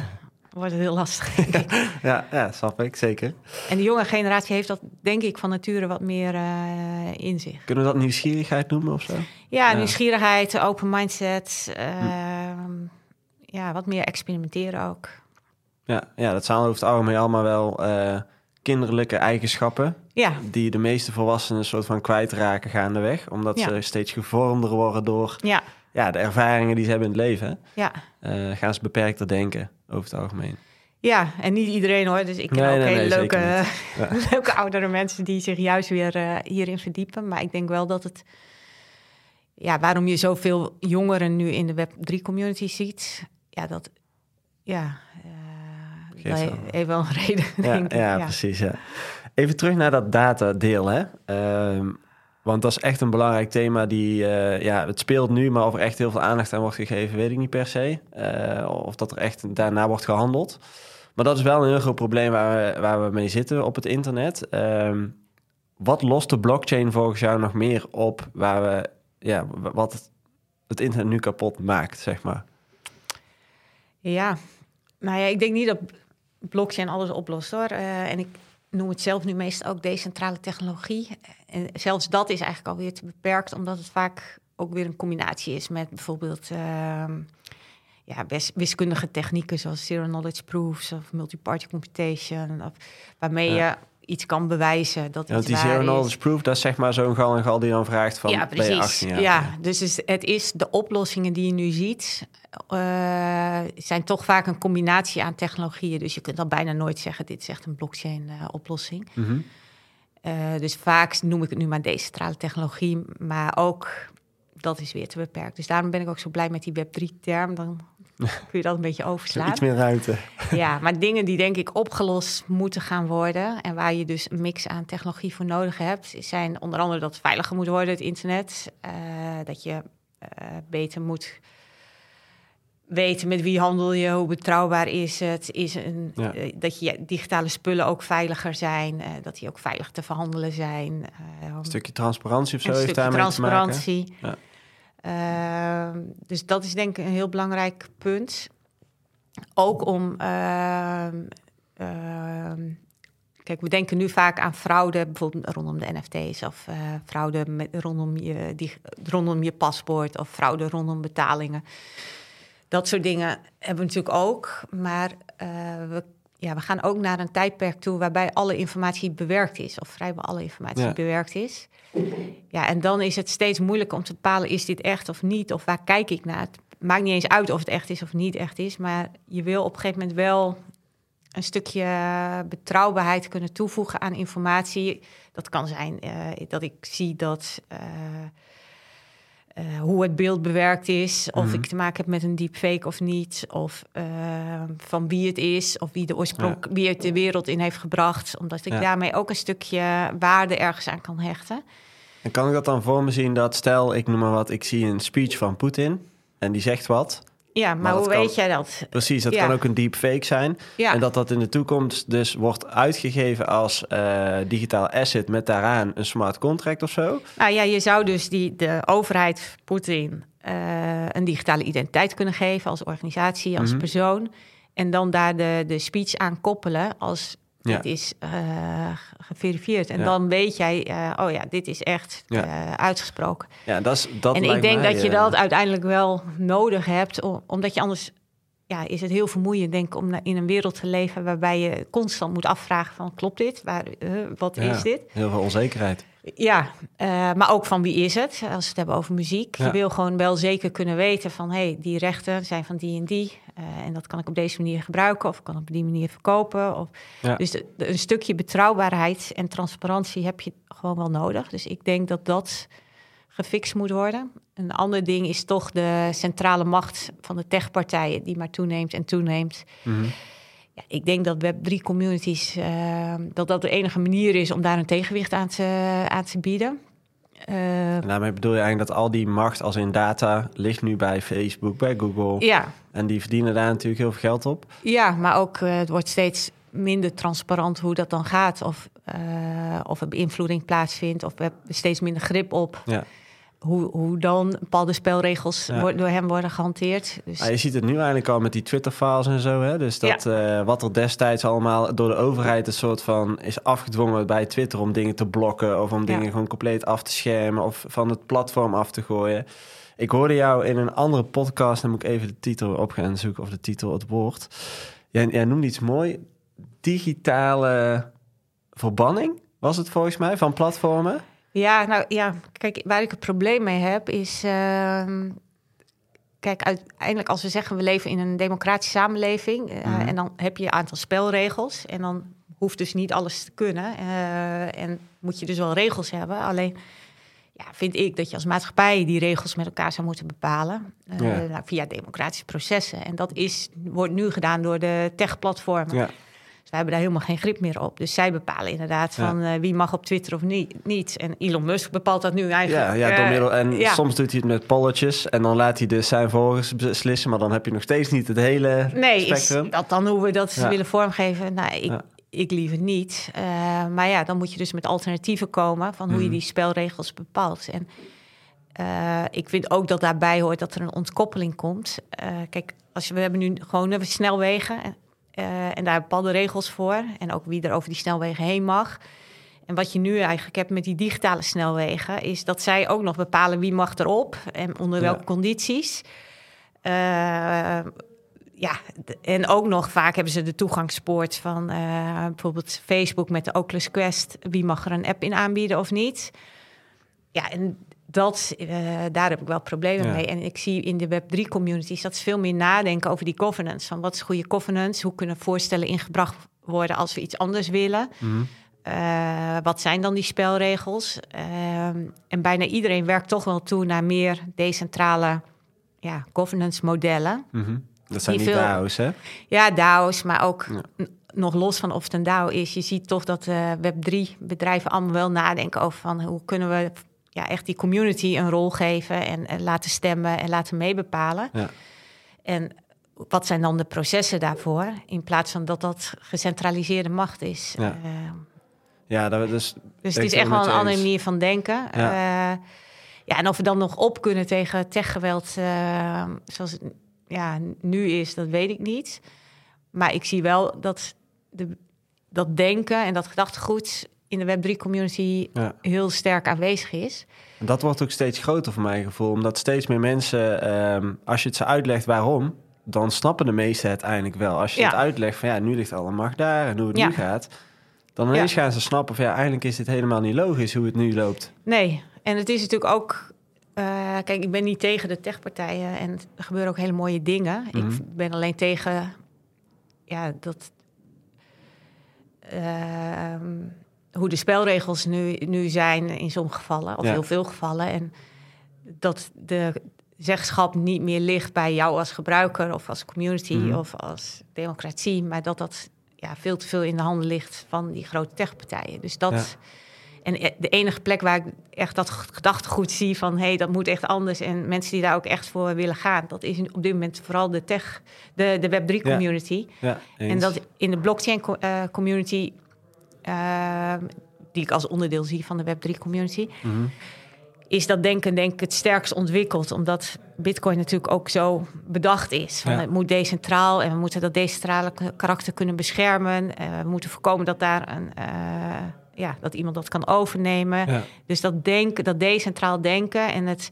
wordt het heel lastig. Ja, ja, snap ik, zeker. En de jonge generatie heeft dat, denk ik, van nature wat meer eh, in zich. Kunnen we dat nieuwsgierigheid noemen of zo? Ja, Ja. nieuwsgierigheid, open mindset. ehm, Ja, wat meer experimenteren ook. Ja, ja dat het algemeen allemaal wel eh, kinderlijke eigenschappen... Ja, die de meeste volwassenen soort van kwijtraken gaandeweg. Omdat Ja. ze steeds gevormder worden door ja, ja, de ervaringen die ze hebben in het leven. ja. eh, gaan ze beperkter denken over het algemeen. Ja, en niet iedereen hoor. Dus ik ken Nee, ook nee, hele nee, leuke, leuke oudere mensen die zich juist weer eh, hierin verdiepen. Maar ik denk wel dat het. Ja, waarom je zoveel jongeren nu in de Web3 community ziet. Ja, dat. Ja. eh Geeft dat wel. heeft wel een reden. Ja, denk ik. ja, precies. Ja. Even terug naar dat datadeel. Hè? Ehm, want dat is echt een belangrijk thema. Die, eh, ja, het speelt nu, maar of er echt heel veel aandacht aan wordt gegeven, weet ik niet per se. Eh, of dat er echt daarna wordt gehandeld. Maar dat is wel een heel groot probleem waar we, waar we mee zitten op het internet. Ehm, wat lost de blockchain volgens jou nog meer op waar we, ja, wat het, het internet nu kapot maakt, zeg maar? Ja, nou ja, ik denk niet dat blockchain alles oplost hoor. Eh, en ik noem het zelf nu meestal ook decentrale technologie. En zelfs dat is eigenlijk alweer te beperkt, omdat het vaak ook weer een combinatie is met bijvoorbeeld ehm, ja, wis- wiskundige technieken zoals zero knowledge proofs of multi-party computation, of, waarmee Ja. je iets kan bewijzen dat Ja, want die zero knowledge proof, dat is zeg maar zo'n gal en gal die dan vraagt van, ja, precies. 18 jaar? Ja, dus is- het is de oplossingen die je nu ziet, eh, zijn toch vaak een combinatie aan technologieën. Dus je kunt al bijna nooit zeggen, dit is echt een blockchain-oplossing. Mhm. Eh, dus vaak noem ik het nu maar decentrale technologie, maar ook dat is weer te beperkt. Dus daarom ben ik ook zo blij met die Web3-term. Dan kun je dat een beetje overslaan. Iets meer ruimte. Ja, maar dingen die denk ik opgelost moeten gaan worden... en waar je dus een mix aan technologie voor nodig hebt... zijn onder andere dat het veiliger moet worden, het internet. eh, dat je eh, beter moet weten met wie handel je, hoe betrouwbaar is het. Is een, Ja. eh, dat je digitale spullen ook veiliger zijn. dat die ook veilig te verhandelen zijn. Een stukje transparantie of zo heeft daarmee te maken. transparantie. Ja. Ehm, dus dat is denk ik een heel belangrijk punt. Ook om. ehm, ehm, kijk, we denken nu vaak aan fraude, bijvoorbeeld rondom de NFT's of eh, fraude met, rondom, je, die, rondom je paspoort of fraude rondom betalingen. Dat soort dingen hebben we natuurlijk ook. Maar eh, we, ja, we gaan ook naar een tijdperk toe waarbij alle informatie bewerkt is, of vrijwel alle informatie Ja. bewerkt is. Ja, en dan is het steeds moeilijker om te bepalen: is dit echt of niet? Of waar kijk ik naar? Het maakt niet eens uit of het echt is of niet echt is, maar je wil op een gegeven moment wel een stukje betrouwbaarheid kunnen toevoegen aan informatie. Dat kan zijn eh, dat ik zie dat. eh, eh, hoe het beeld bewerkt is, of Mhm. ik te maken heb met een deepfake of niet, of eh, van wie het is, of wie de oorsprong, wie het de wereld in heeft gebracht, omdat ik Ja. daarmee ook een stukje waarde ergens aan kan hechten. En kan ik dat dan voor me zien dat, stel, ik noem maar wat, ik zie een speech van Poetin en die zegt wat. Ja, maar, hoe kan- weet jij dat? Precies, dat Ja. kan ook een deepfake zijn. Ja, En dat dat in de toekomst dus wordt uitgegeven als eh, digitaal asset met daaraan een smart contract of zo. nou ja, je zou dus die, de overheid, Poetin, eh, een digitale identiteit kunnen geven als organisatie, als Mhm. persoon. En dan daar de, de speech aan koppelen als Ja. dit is eh, geverifieerd. En Ja. dan weet jij, eh, oh ja, dit is echt eh, uitgesproken. Ja, dat is dat en ik denk mij, dat je dat uiteindelijk wel nodig hebt, omdat je anders ja, is het heel vermoeiend, denk ik, om in een wereld te leven waarbij je constant moet afvragen van klopt dit? Waar, eh, wat ja, is dit? Heel veel onzekerheid. Ja, eh, maar ook van wie is het? Als we het hebben over muziek. Ja. Je wil gewoon wel zeker kunnen weten van... hé, hey, die rechten zijn van die en die. eh, en dat kan ik op deze manier gebruiken... of ik kan op die manier verkopen. Of... Ja. Dus de- de- een stukje betrouwbaarheid en transparantie heb je gewoon wel nodig. Dus ik denk dat dat gefixt moet worden. Een ander ding is toch de centrale macht van de techpartijen... die maar toeneemt en toeneemt. Mhm. Ja, ik denk dat Web3 communities, eh, dat dat de enige manier is om daar een tegenwicht aan te, aan te bieden. Eh, En daarmee bedoel je eigenlijk dat al die macht als in data ligt nu bij Facebook, bij Google. ja, En die verdienen daar natuurlijk heel veel geld op. ja, maar ook eh, het wordt steeds minder transparant hoe dat dan gaat. Of, uh, of er beïnvloeding plaatsvindt. Of we hebben steeds minder grip op. Ja. Hoe, hoe dan bepaalde spelregels Ja. door hem worden gehanteerd. Dus, je ziet het nu eigenlijk al met die Twitter-files en zo. Hè? Dus dat eh, wat er destijds allemaal door de overheid een soort van is afgedwongen bij Twitter om dingen te blokken of om dingen gewoon compleet af te schermen of van het platform af te gooien. Ik hoorde jou in een andere podcast, dan moet ik even de titel op gaan zoeken of de titel, het woord. Jij, jij noemde iets mooi, digitale verbanning was het volgens mij van platformen. Ja, nou ja, kijk, waar ik het probleem mee heb is. ehm, kijk, uiteindelijk als we zeggen we leven in een democratische samenleving. eh, Mhm. en dan heb je een aantal spelregels. En dan hoeft dus niet alles te kunnen. eh, en moet je dus wel regels hebben. Alleen ja, vind ik dat je als maatschappij die regels met elkaar zou moeten bepalen. eh, Ja. nou, via democratische processen. En dat is, wordt nu gedaan door de tech-platformen. Ja, Hebben daar helemaal geen grip meer op. Dus zij bepalen inderdaad Ja. van eh, wie mag op Twitter of niet, niet. En Elon Musk bepaalt dat nu eigenlijk. ja, ja, door eh, middel, en ja. soms doet hij het met polletjes en dan laat hij dus zijn volgers beslissen, maar dan heb je nog steeds niet het hele Nee, is spectrum. dat dan hoe we dat Ja. willen vormgeven? Nou, ik, ik liever niet. Eh, maar ja, dan moet je dus met alternatieven komen van hoe je Mhm. die spelregels bepaalt. En ik vind ook dat daarbij hoort dat er een ontkoppeling komt. Kijk, als je, we hebben nu gewoon eh, snelwegen en daar bepaalde regels voor. En ook wie er over die snelwegen heen mag. En wat je nu eigenlijk hebt met die digitale snelwegen, is dat zij ook nog bepalen wie mag erop en onder Ja. welke condities. Eh, ja, en ook nog vaak hebben ze de toegangspoort van eh, bijvoorbeeld Facebook met de Oculus Quest. Wie mag er een app in aanbieden of niet? Ja, en dat, eh, daar heb ik wel problemen Ja. mee. En ik zie in de Web3 communities dat ze veel meer nadenken over die governance. Van wat is goede governance? Hoe kunnen voorstellen ingebracht worden als we iets anders willen? Mhm. Eh, wat zijn dan die spelregels? Ehm, en bijna iedereen werkt toch wel toe naar meer decentrale ja, governance modellen. Mhm. Dat zijn Die DAO's, hè? Ja, DAO's, maar ook Ja. nog los van of het een DAO is. Je ziet toch dat eh Web3-bedrijven allemaal wel nadenken over van hoe kunnen we ja, echt die community een rol geven en, en laten stemmen en laten meebepalen. Ja. En wat zijn dan de processen daarvoor? In plaats van dat dat gecentraliseerde macht is. Ja. Eh, Ja, dat, dus, dus het is echt wel een andere manier van denken. Ja. Ja. ja, en of we dan nog op kunnen tegen techgeweld eh, zoals het ja, nu is, dat weet ik niet. Maar ik zie wel dat de, dat denken en dat gedachtegoed in de Web3-community Ja. heel sterk aanwezig is. En dat wordt ook steeds groter voor mijn gevoel. Omdat steeds meer mensen, ehm, als je het ze uitlegt waarom, dan snappen de meesten het eigenlijk wel. Als je Ja. het uitlegt van ja, nu ligt alle macht daar en hoe het Ja. nu gaat. Dan ineens gaan ze snappen van ja, eigenlijk is dit helemaal niet logisch hoe het nu loopt. Nee, en het is natuurlijk ook... eh, kijk, ik ben niet tegen de techpartijen en er gebeuren ook hele mooie dingen. Mhm. Ik ben alleen tegen ja, dat... ehm, hoe de spelregels nu, nu zijn in sommige gevallen, of Ja. heel veel gevallen. En dat de zeggenschap niet meer ligt bij jou als gebruiker of als community Mhm. of als democratie, maar dat dat ja, veel te veel in de handen ligt van die grote techpartijen. Dus dat. Ja. En e- de enige plek waar ik echt dat gedachtegoed zie van hé, hey, dat moet echt anders en mensen die daar ook echt voor willen gaan, dat is op dit moment vooral de tech, de, de Web3 Ja. community. Ja. En dat in de blockchain eh, community, ehm, die ik als onderdeel zie van de Web3 community, Mhm. is dat denken denk ik het sterkst ontwikkeld. Omdat Bitcoin natuurlijk ook zo bedacht is. Van Ja. Het moet decentraal en we moeten dat decentrale karakter kunnen beschermen. Eh, we moeten voorkomen dat daar een, eh, ja, dat iemand dat kan overnemen. Ja. Dus dat denken, dat decentraal denken en het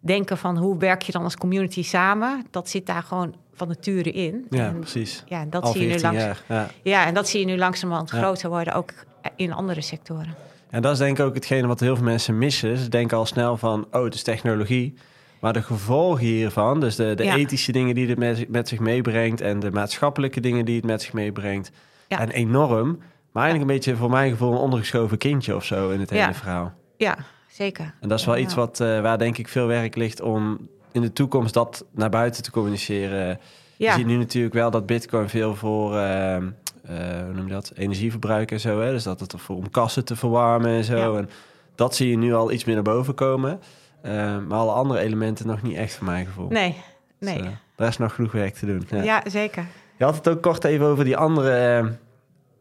denken van hoe werk je dan als community samen, dat zit daar gewoon van nature in. ja, en, precies. ja, dat Al zie je nu 14 langs. jaar. Ja. Ja, en dat zie je nu langzamerhand Ja. groter worden, ook in andere sectoren. En dat is denk ik ook hetgene wat heel veel mensen missen. Ze denken al snel van, oh, het is technologie. Maar de gevolgen hiervan, dus de, de Ja. ethische dingen die het met, met zich meebrengt... en de maatschappelijke dingen die het met zich meebrengt... Ja. en enorm. Maar eigenlijk een beetje voor mijn gevoel een ondergeschoven kindje of zo in het hele verhaal. Ja, zeker. En dat is wel iets wat, eh, waar denk ik veel werk ligt om in de toekomst dat naar buiten te communiceren. Je Ja, ziet nu natuurlijk wel dat bitcoin veel voor, eh, eh, hoe noem je dat, energieverbruik en zo. Hè? Dus dat het ervoor om kassen te verwarmen en zo. Ja. En dat zie je nu al iets meer naar boven komen. Eh, maar alle andere elementen nog niet echt voor mijn gevoel. nee, Dus, nee. eh, daar is nog genoeg werk te doen. Ja. Ja, zeker. Je had het ook kort even over die andere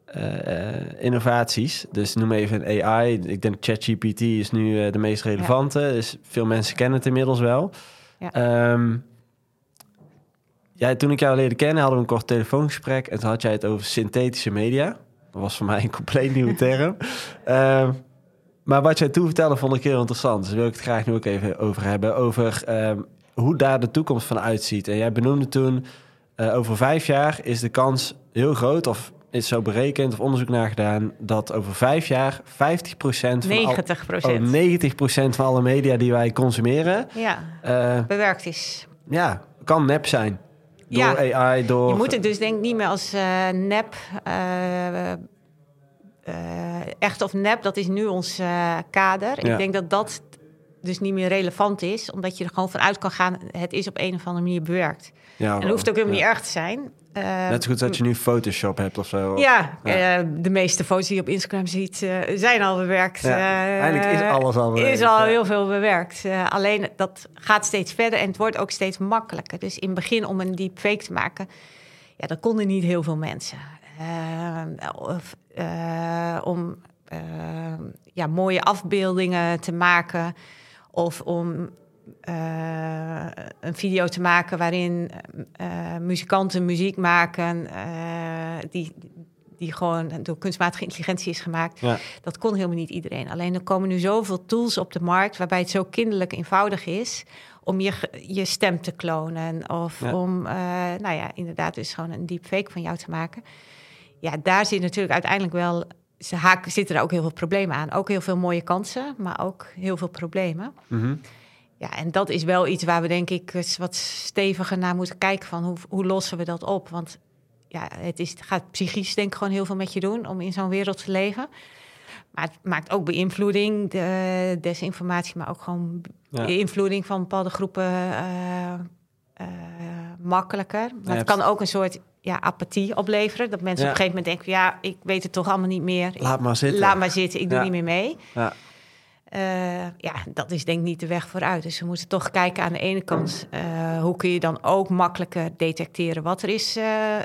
eh, eh, innovaties. Dus noem even een AI. Ik denk ChatGPT is nu de meest relevante. Dus veel mensen kennen het inmiddels wel. Ja. Ehm, ja, toen ik jou leerde kennen, hadden we een kort telefoongesprek. En toen had jij het over synthetische media. Dat was voor mij een compleet nieuwe term. Ehm, maar wat jij toen vertelde, vond ik heel interessant. Dus daar wil ik het graag nu ook even over hebben. Over ehm, hoe daar de toekomst van uitziet. En jij benoemde toen, eh, over vijf jaar is de kans heel groot... of is zo berekend of onderzoek naar gedaan... dat over vijf jaar 50% van... al- 90 Oh, procent. 90% van alle media die wij consumeren... Ja, eh, bewerkt is. ja, kan nep zijn. Door Ja. AI, door... Je moet het dus denk ik niet meer als eh, nep... eh, echt of nep, dat is nu ons kader. Ja. Ik denk dat dat dus niet meer relevant is. Omdat je er gewoon vanuit kan gaan... het is op een of andere manier bewerkt. Ja, En dat hoeft ook helemaal niet erg te zijn. Eh, Net zo goed dat je nu Photoshop hebt of zo. Ja, Ja. eh, de meeste foto's die je op Instagram ziet eh, zijn al bewerkt. Ja, Eh, eigenlijk is alles al bewerkt, Is al ja. heel veel bewerkt. Alleen dat gaat steeds verder en het wordt ook steeds makkelijker. Dus in het begin om een deepfake te maken, ja, dat konden niet heel veel mensen. Eh, of, om eh, ja, mooie afbeeldingen te maken of om eh, een video te maken waarin eh, muzikanten muziek maken eh, die, die gewoon door kunstmatige intelligentie is gemaakt. Ja. Dat kon helemaal niet iedereen. Alleen er komen nu zoveel tools op de markt waarbij het zo kinderlijk eenvoudig is om je, je stem te klonen of Ja. om, eh, nou ja, inderdaad dus gewoon een deepfake van jou te maken. Ja, daar zit natuurlijk uiteindelijk wel, ze haken, zitten er ook heel veel problemen aan. Ook heel veel mooie kansen, maar ook heel veel problemen. Mhm. Ja, en dat is wel iets waar we denk ik eens wat steviger naar moeten kijken van hoe, hoe lossen we dat op? Want ja, het, is, het gaat psychisch denk ik gewoon heel veel met je doen om in zo'n wereld te leven. Maar het maakt ook beïnvloeding, de desinformatie, maar ook gewoon Ja. beïnvloeding van bepaalde groepen eh, eh, makkelijker. Maar Ja, het kan ook een soort ja, apathie opleveren. Dat mensen Ja. op een gegeven moment denken, ja, ik weet het toch allemaal niet meer. Laat maar zitten. Laat maar zitten, ik doe niet meer mee. Ja. Eh, ja, dat is denk ik niet de weg vooruit. Dus we moeten toch kijken aan de ene kant... eh, hoe kun je dan ook makkelijker detecteren wat er is eh,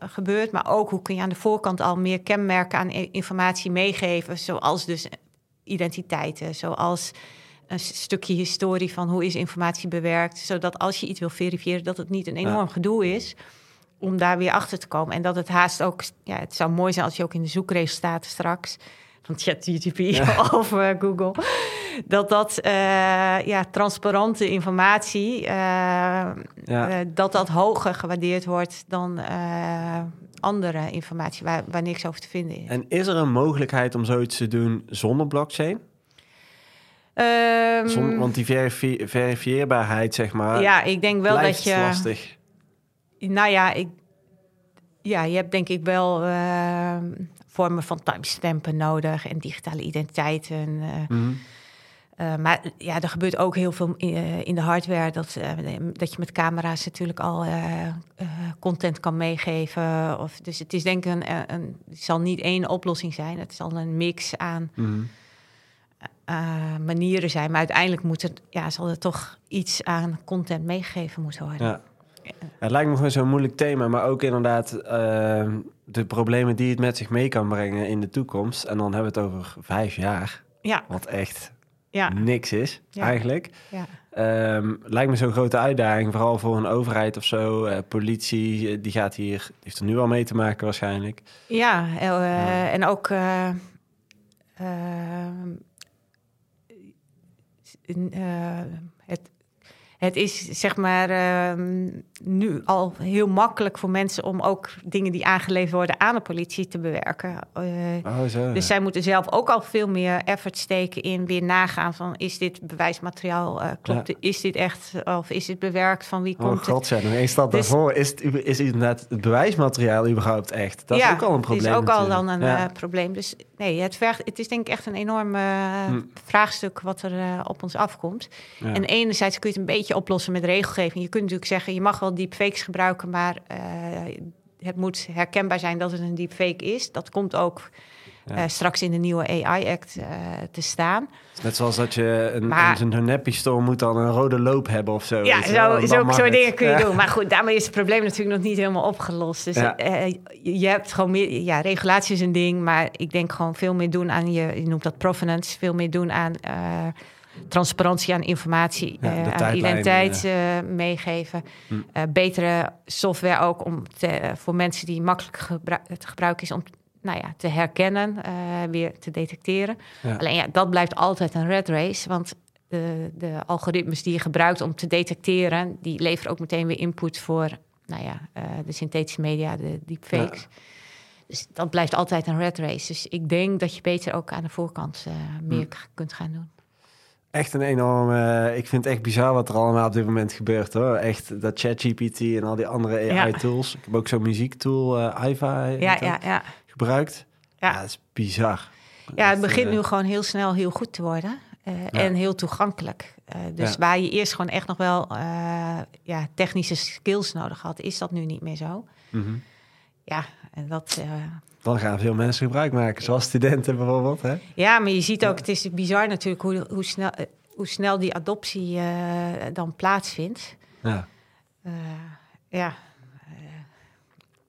gebeurd... maar ook hoe kun je aan de voorkant al meer kenmerken aan informatie meegeven... zoals dus identiteiten, zoals een stukje historie van hoe is informatie bewerkt... zodat als je iets wil verifiëren, dat het niet een enorm gedoe is... om daar weer achter te komen. En dat het haast ook... Ja, het zou mooi zijn als je ook in de zoekresultaten straks van ChatGPT of eh, Google. Dat dat eh, ja, transparante informatie, eh, Ja. dat dat hoger gewaardeerd wordt dan andere informatie waar, waar niks over te vinden is. En is er een mogelijkheid om zoiets te doen zonder blockchain? Ehm, Zon- want die verifi- verifieerbaarheid, zeg maar, ja, ik denk wel dat je. lastig. Nou ja, ik, ja, je hebt denk ik wel eh, vormen van timestampen nodig en digitale identiteiten. eh, Mhm. Uh, maar ja, er gebeurt ook heel veel in, eh, in de hardware. Dat, eh, dat je met camera's natuurlijk al eh, eh, content kan meegeven. Of, dus het is denk ik een, een, een- het zal niet één oplossing zijn. Het zal een mix aan Mhm. eh, manieren zijn. Maar uiteindelijk moet het, ja, zal er toch iets aan content meegegeven moeten worden. Ja. Het lijkt me gewoon zo'n moeilijk thema, maar ook inderdaad eh, de problemen die het met zich mee kan brengen in de toekomst. En dan hebben we het over vijf jaar, Ja, wat echt ja, niks is Ja. eigenlijk. ja. Ehm, lijkt me zo'n grote uitdaging, vooral voor een overheid of zo. Eh, politie, eh, die gaat hier, heeft er nu al mee te maken waarschijnlijk. ja eh, en ook... eh, eh, in, eh, het, het is zeg maar ehm, nu al heel makkelijk voor mensen om ook dingen die aangeleverd worden aan de politie te bewerken. Eh, Oh, zo. dus zij moeten zelf ook al veel meer effort steken in weer nagaan van is dit bewijsmateriaal, eh, klopt, Ja. is dit echt of is dit bewerkt, van wie Oh komt het? god, ja, nog één stap Dus- daarvoor. Is, het, is inderdaad het bewijsmateriaal überhaupt echt? Dat is ook al een probleem Het is ook al dan een Ja. eh, probleem. Dus nee, het, vergt, het is denk ik echt een enorm Hm. vraagstuk wat er op ons afkomt. Ja. En enerzijds kun je het een beetje oplossen met regelgeving. Je kunt natuurlijk zeggen, je mag wel deepfakes gebruiken, maar eh, het moet herkenbaar zijn dat het een deepfake is. Dat komt ook Ja. eh, straks in de nieuwe AI-act te staan. Net zoals dat je een, Maar- een, moet dan een rode loop hebben of zo. Ja, wel, zo, het. dingen kun je Ja. doen. Maar goed, daarmee is het probleem natuurlijk nog niet helemaal opgelost. Dus Ja. eh, je hebt gewoon meer... Ja, regulatie is een ding, maar ik denk gewoon veel meer doen aan je... Je noemt dat provenance, veel meer doen aan... eh, transparantie aan informatie, Ja, eh, aan identiteit eh, meegeven. Hm. Eh, betere software ook om te, voor mensen die makkelijk gebru- te gebruiken is om nou ja, te herkennen, eh, weer te detecteren. Ja. Alleen ja, dat blijft altijd een red race, want de, de algoritmes die je gebruikt om te detecteren, die leveren ook meteen weer input voor nou ja, eh, de synthetische media, de deepfakes. Dus dat blijft altijd een red race. Dus ik denk dat je beter ook aan de voorkant eh, meer Hm. kunt gaan doen. Echt een enorme... Ik vind het echt bizar wat er allemaal op dit moment gebeurt, hoor. Echt, dat ChatGPT en al die andere Ja. AI-tools. Ik heb ook zo'n muziektool, eh Iva, Ja, ja, ja. gebruikt. Ja. Ja. dat is bizar. ja, het begint eh, nu gewoon heel snel heel goed te worden. eh, En heel toegankelijk. Eh, dus Ja. waar je eerst gewoon echt nog wel eh, ja, technische skills nodig had, is dat nu niet meer zo. mhm. Ja, en dat, eh, Dan gaan veel mensen gebruik maken, zoals studenten bijvoorbeeld. Hè? ja, maar je ziet ook, het is bizar natuurlijk hoe, hoe, snel, eh, hoe snel die adoptie eh, dan plaatsvindt. Ja. Ja.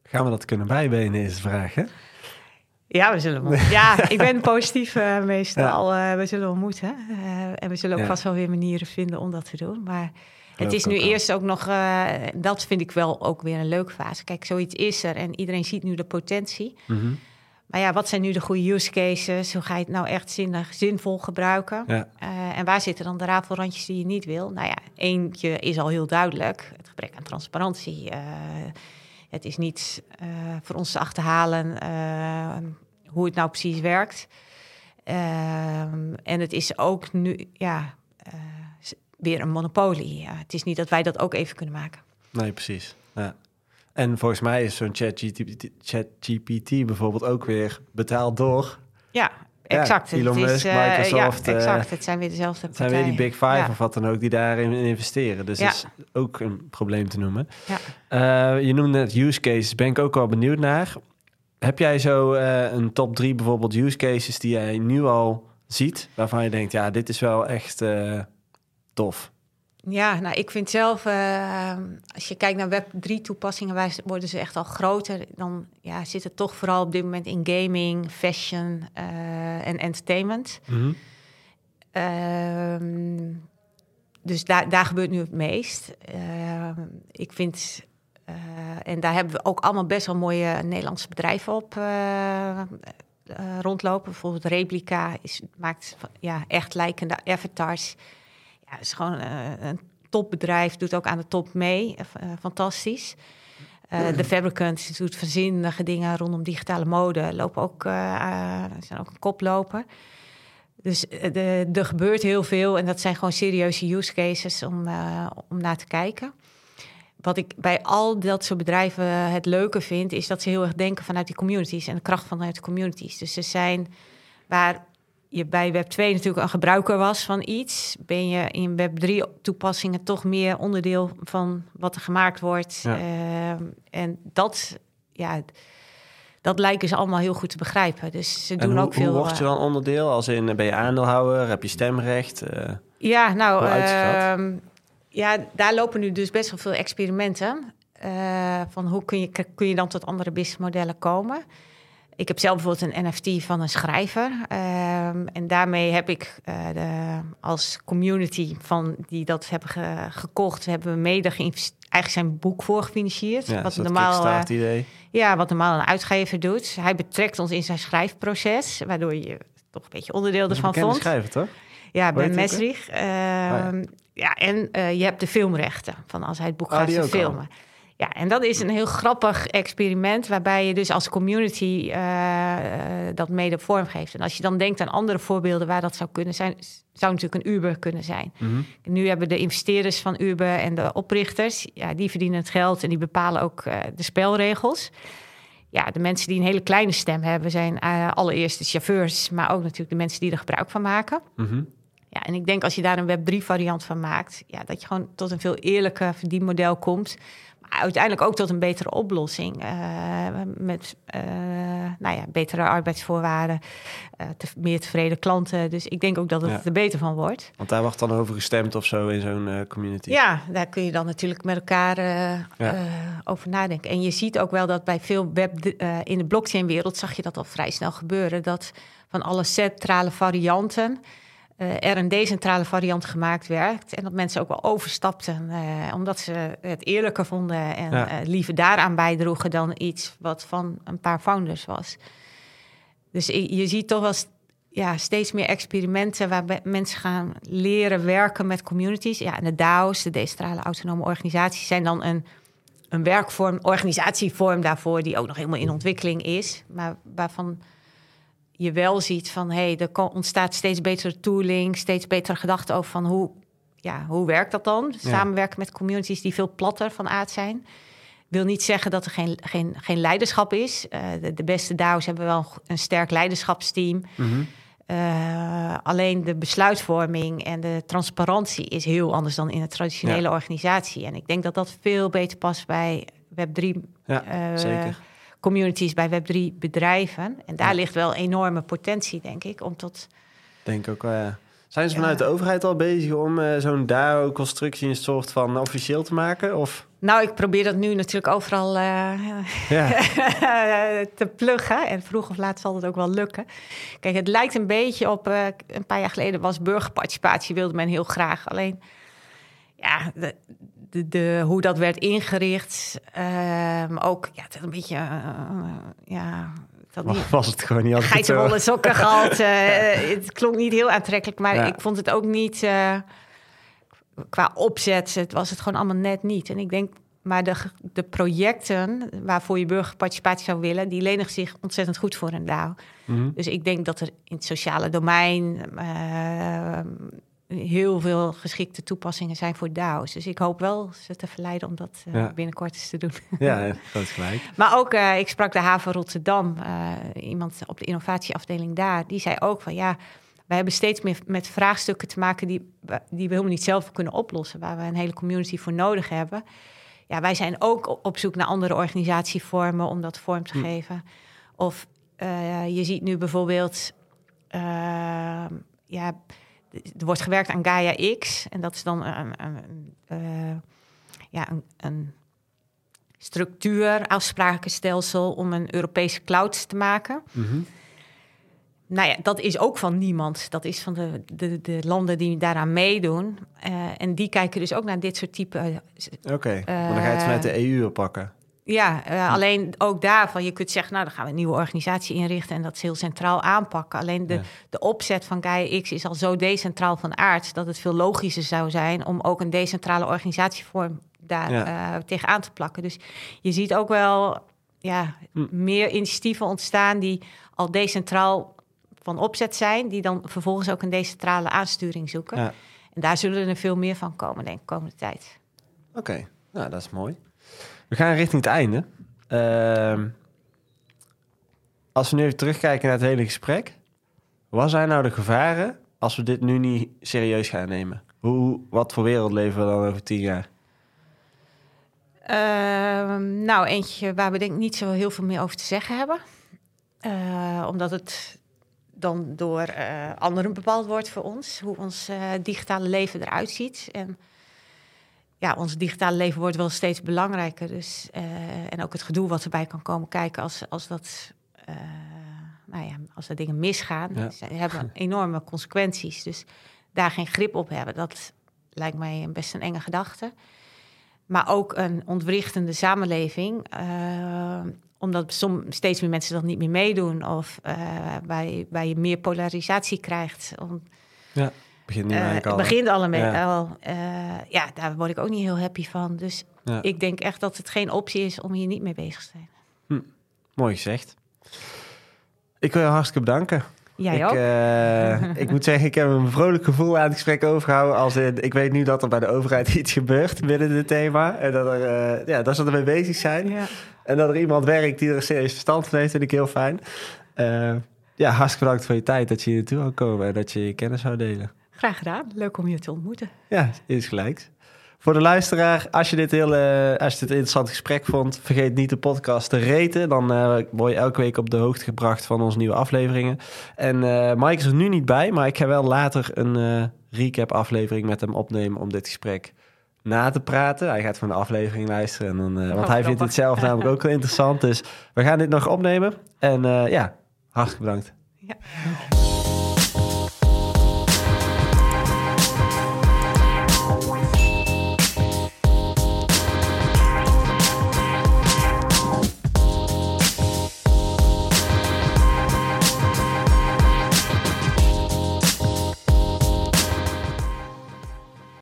Gaan we dat kunnen bijbenen, is de vraag, hè? ja, we zullen wel. Ja, ik ben positief meestal. We zullen wel moeten. Eh, en we zullen ook Ja. vast wel weer manieren vinden om dat te doen. Maar het is nu ook eerst ook nog, eh, dat vind ik wel ook weer een leuke fase. Kijk, zoiets is er en iedereen ziet nu de potentie. Mhm. Maar ja, wat zijn nu de goede use cases? Hoe ga je het nou echt zinnig, zinvol gebruiken? Ja. Eh, en waar zitten dan de rafelrandjes die je niet wil? Nou ja, eentje is al heel duidelijk. Het gebrek aan transparantie. Eh, het is niet voor ons te achterhalen hoe het nou precies werkt. Ehm, en het is ook nu ja, weer een monopolie. Ja, het is niet dat wij dat ook even kunnen maken. Nee, precies. Ja. En volgens mij is zo'n ChatGPT ChatGPT bijvoorbeeld ook weer betaald door... Ja, Ja, exact. Elon het is, eh, Microsoft, Ja, eh, exact. het zijn weer dezelfde Het zijn weer die partijen. Big Five Ja. of wat dan ook die daarin investeren. Dus Ja. dat is ook een probleem te noemen. Ja. Eh, je noemde net use cases, ben ik ook wel benieuwd naar. Heb jij zo een top drie bijvoorbeeld use cases die jij nu al ziet, waarvan je denkt, ja, dit is wel echt tof. Ja, nou, ik vind zelf, eh, als je kijkt naar Web3 toepassingen, wij worden ze echt al groter. Dan ja, zit het toch vooral op dit moment in gaming, fashion eh, en entertainment. Ehm, dus daar, daar gebeurt nu het meest. Ehm, ik vind, eh, en daar hebben we ook allemaal best wel mooie Nederlandse bedrijven op eh, rondlopen. Bijvoorbeeld Replica is, maakt ja, echt lijkende avatars. Ja, het is gewoon eh, een topbedrijf, doet ook aan de top mee. Eh, fantastisch. Eh, de Fabricant doet verzinnige dingen rondom digitale mode. Lopen ook, zijn ook een koploper. Dus de- er gebeurt heel veel en dat zijn gewoon serieuze use cases om, om naar te kijken. Wat ik bij al dat soort bedrijven het leuke vind, is dat ze heel erg denken vanuit die communities en de kracht vanuit de communities. Dus ze zijn waar je bij Web 2 natuurlijk een gebruiker was van iets, ben je in Web 3 toepassingen toch meer onderdeel van wat er gemaakt wordt. Ja. Ehm, en dat, ja, dat lijken ze allemaal heel goed te begrijpen. Dus ze En doen hoe, ook veel. hoe word je eh, dan onderdeel? Als in, ben je aandeelhouder? Heb je stemrecht? Eh, Ja, nou, ehm, ja, daar lopen nu dus best wel veel experimenten. eh, van hoe kun je, kun je dan tot andere businessmodellen komen? Ik heb zelf bijvoorbeeld een NFT van een schrijver. ehm, en daarmee heb ik eh, de, als community van die dat hebben ge- gekocht, hebben we mede. Eigenlijk zijn boek voor gefinancierd. ja, wat, normaal, eh, idee. ja, wat normaal een uitgever doet. Hij betrekt ons in zijn schrijfproces, waardoor je toch een beetje onderdeel ervan vond. schrijver, toch? Ja, Ben Mesrich. Ehm, ja. en eh, je hebt de filmrechten van als hij het boek Oh, gaat ook al. Ja, en dat is een heel grappig experiment waarbij je dus als community eh, eh, dat mede vormgeeft. En als je dan denkt aan andere voorbeelden waar dat zou kunnen zijn, zou natuurlijk een Uber kunnen zijn. Mhm. Nu hebben de investeerders van Uber en de oprichters, ja, die verdienen het geld en die bepalen ook eh, de spelregels. Ja, de mensen die een hele kleine stem hebben, zijn allereerst de chauffeurs, maar ook natuurlijk de mensen die er gebruik van maken. Mhm. Ja, en ik denk als je daar een Web3 variant van maakt, ja, dat je gewoon tot een veel eerlijker verdienmodel komt. Uiteindelijk ook tot een betere oplossing. Uh, met uh, nou ja, betere arbeidsvoorwaarden, uh, te, meer tevreden klanten. Dus ik denk ook dat het ja. er beter van wordt. Want daar wordt dan over gestemd of zo in zo'n community. Ja, daar kun je dan natuurlijk met elkaar ja. over nadenken. En je ziet ook wel dat bij veel web in de blockchain-wereld zag je dat al vrij snel gebeuren. Dat van alle centrale varianten uh, er een decentrale variant gemaakt werd. En dat mensen ook wel overstapten, uh, omdat ze het eerlijker vonden en ja. uh, liever daaraan bijdroegen dan iets wat van een paar founders was. Dus je ziet toch wel ja, steeds meer experimenten waar mensen gaan leren werken met communities. Ja, en de DAO's, de decentrale autonome organisaties, zijn dan een, een werkvorm, organisatievorm daarvoor, die ook nog helemaal in ontwikkeling is, maar waarvan je wel ziet van hé, hey, er ontstaat steeds betere tooling, steeds betere gedachten over van hoe, ja, hoe werkt dat dan? Samenwerken met communities die veel platter van aard zijn. Wil niet zeggen dat er geen, geen, geen leiderschap is. Uh, de, de, beste DAO's hebben wel een sterk leiderschapsteam. Mm uh, alleen de besluitvorming en de transparantie is heel anders dan in een traditionele ja. organisatie. En ik denk dat dat veel beter past bij Web3. Ja, uh, zeker communities bij Web3 bedrijven. En daar ligt wel enorme potentie, denk ik, om tot... Denk ook wel, ja. Zijn ze vanuit de overheid al bezig om uh, zo'n DAO-constructie een soort van officieel te maken? Of? Nou, ik probeer dat nu natuurlijk overal uh, ja. te pluggen. En vroeg of laat zal het ook wel lukken. Kijk, het lijkt een beetje op... Uh, een paar jaar geleden was burgerparticipatie, wilde men heel graag. Alleen, ja, de, de, de, hoe dat werd ingericht. Um, ook ja, het een beetje. Uh, ja, dat niet, was het gewoon niet altijd Geitenwolle sokken gehad. Uh, het klonk niet heel aantrekkelijk, maar ja. ik vond het ook niet uh, qua opzet. Het was het gewoon allemaal net niet. En ik denk, maar de, de projecten waarvoor je burgerparticipatie zou willen, die lenen zich ontzettend goed voor een DAO. Mm -hmm. Dus ik denk dat er in het sociale domein heel veel geschikte toepassingen zijn voor DAO's. Dus ik hoop wel ze te verleiden om dat uh, ja. binnenkort eens te doen. Ja, dat is gelijk. maar ook, uh, ik sprak de haven Rotterdam, uh, iemand op de innovatieafdeling daar, die zei ook van ja, wij hebben steeds meer met vraagstukken te maken die, die we helemaal niet zelf kunnen oplossen, waar we een hele community voor nodig hebben. Ja, wij zijn ook op zoek naar andere organisatievormen om dat vorm te hm. geven. Of je ziet nu bijvoorbeeld, ja er wordt gewerkt aan Gaia X. En dat is dan een, een, uh, ja, een, een structuur, afsprakenstelsel om een Europese cloud te maken. Mm -hmm. Nou ja, dat is ook van niemand. Dat is van de, de, de landen die daaraan meedoen. Uh, en die kijken dus ook naar dit soort type. Oké, okay, maar dan ga je het vanuit de EU oppakken. Ja, uh, alleen ook daarvan, je kunt zeggen, nou, dan gaan we een nieuwe organisatie inrichten en dat is heel centraal aanpakken. Alleen de, ja. de opzet van Gaia X is al zo decentraal van aard dat het veel logischer zou zijn om ook een decentrale organisatievorm daar ja. uh, tegenaan te plakken. Dus je ziet ook wel ja, hm. meer initiatieven ontstaan die al decentraal van opzet zijn, die dan vervolgens ook een decentrale aansturing zoeken. Ja. En daar zullen er veel meer van komen, denk ik, de komende tijd. Oké, okay. nou, dat is mooi. We gaan richting het einde. Uh, als we nu even terugkijken naar het hele gesprek. Wat zijn nou de gevaren als we dit nu niet serieus gaan nemen? Hoe, wat voor wereld leven we dan over tien jaar? Uh, nou, eentje waar we denk ik niet zo heel veel meer over te zeggen hebben. Uh, omdat het dan door uh, anderen bepaald wordt voor ons. Hoe ons eh, digitale leven eruit ziet. En ja, ons digitale leven wordt wel steeds belangrijker. Dus, uh, en ook het gedoe wat erbij kan komen kijken als, als dat. Uh, nou ja, als er dingen misgaan, ja. ze hebben enorme consequenties. Dus daar geen grip op hebben, dat lijkt mij best een enge gedachte. Maar ook een ontwrichtende samenleving, uh, omdat som, steeds meer mensen dat niet meer meedoen, of waar, waar je meer polarisatie krijgt. Om, ja begint nu uh, het begint allemaal ja. al. Uh, ja, daar word ik ook niet heel happy van. Dus ja. ik denk echt dat het geen optie is om hier niet mee bezig te zijn. Hm. Mooi gezegd. Ik wil je hartstikke bedanken. Jij ik, ook? Uh, ik moet zeggen, ik heb een vrolijk gevoel aan het gesprek overgehouden. Als in, ik weet nu dat er bij de overheid iets gebeurt binnen dit thema. En dat, er, ja, dat ze ermee bezig zijn. Ja. En dat er iemand werkt die er serieus verstand van heeft, vind ik heel fijn. ja, hartstikke bedankt voor je tijd dat je hier naartoe wil komen en dat je je kennis zou delen. Graag gedaan. Leuk om je te ontmoeten. Ja, is gelijk. Voor de luisteraar, als je dit, heel, eh, als je dit een interessant gesprek vond, vergeet niet de podcast te reten. Dan eh, word je elke week op de hoogte gebracht van onze nieuwe afleveringen. En eh, Mike is er nu niet bij, maar ik ga wel later een recap aflevering met hem opnemen om dit gesprek na te praten. Hij gaat van de aflevering luisteren, en dan, want Oh, hij vindt grappig. het zelf namelijk ook wel interessant. Dus we gaan dit nog opnemen. En ja, hartelijk bedankt. Ja.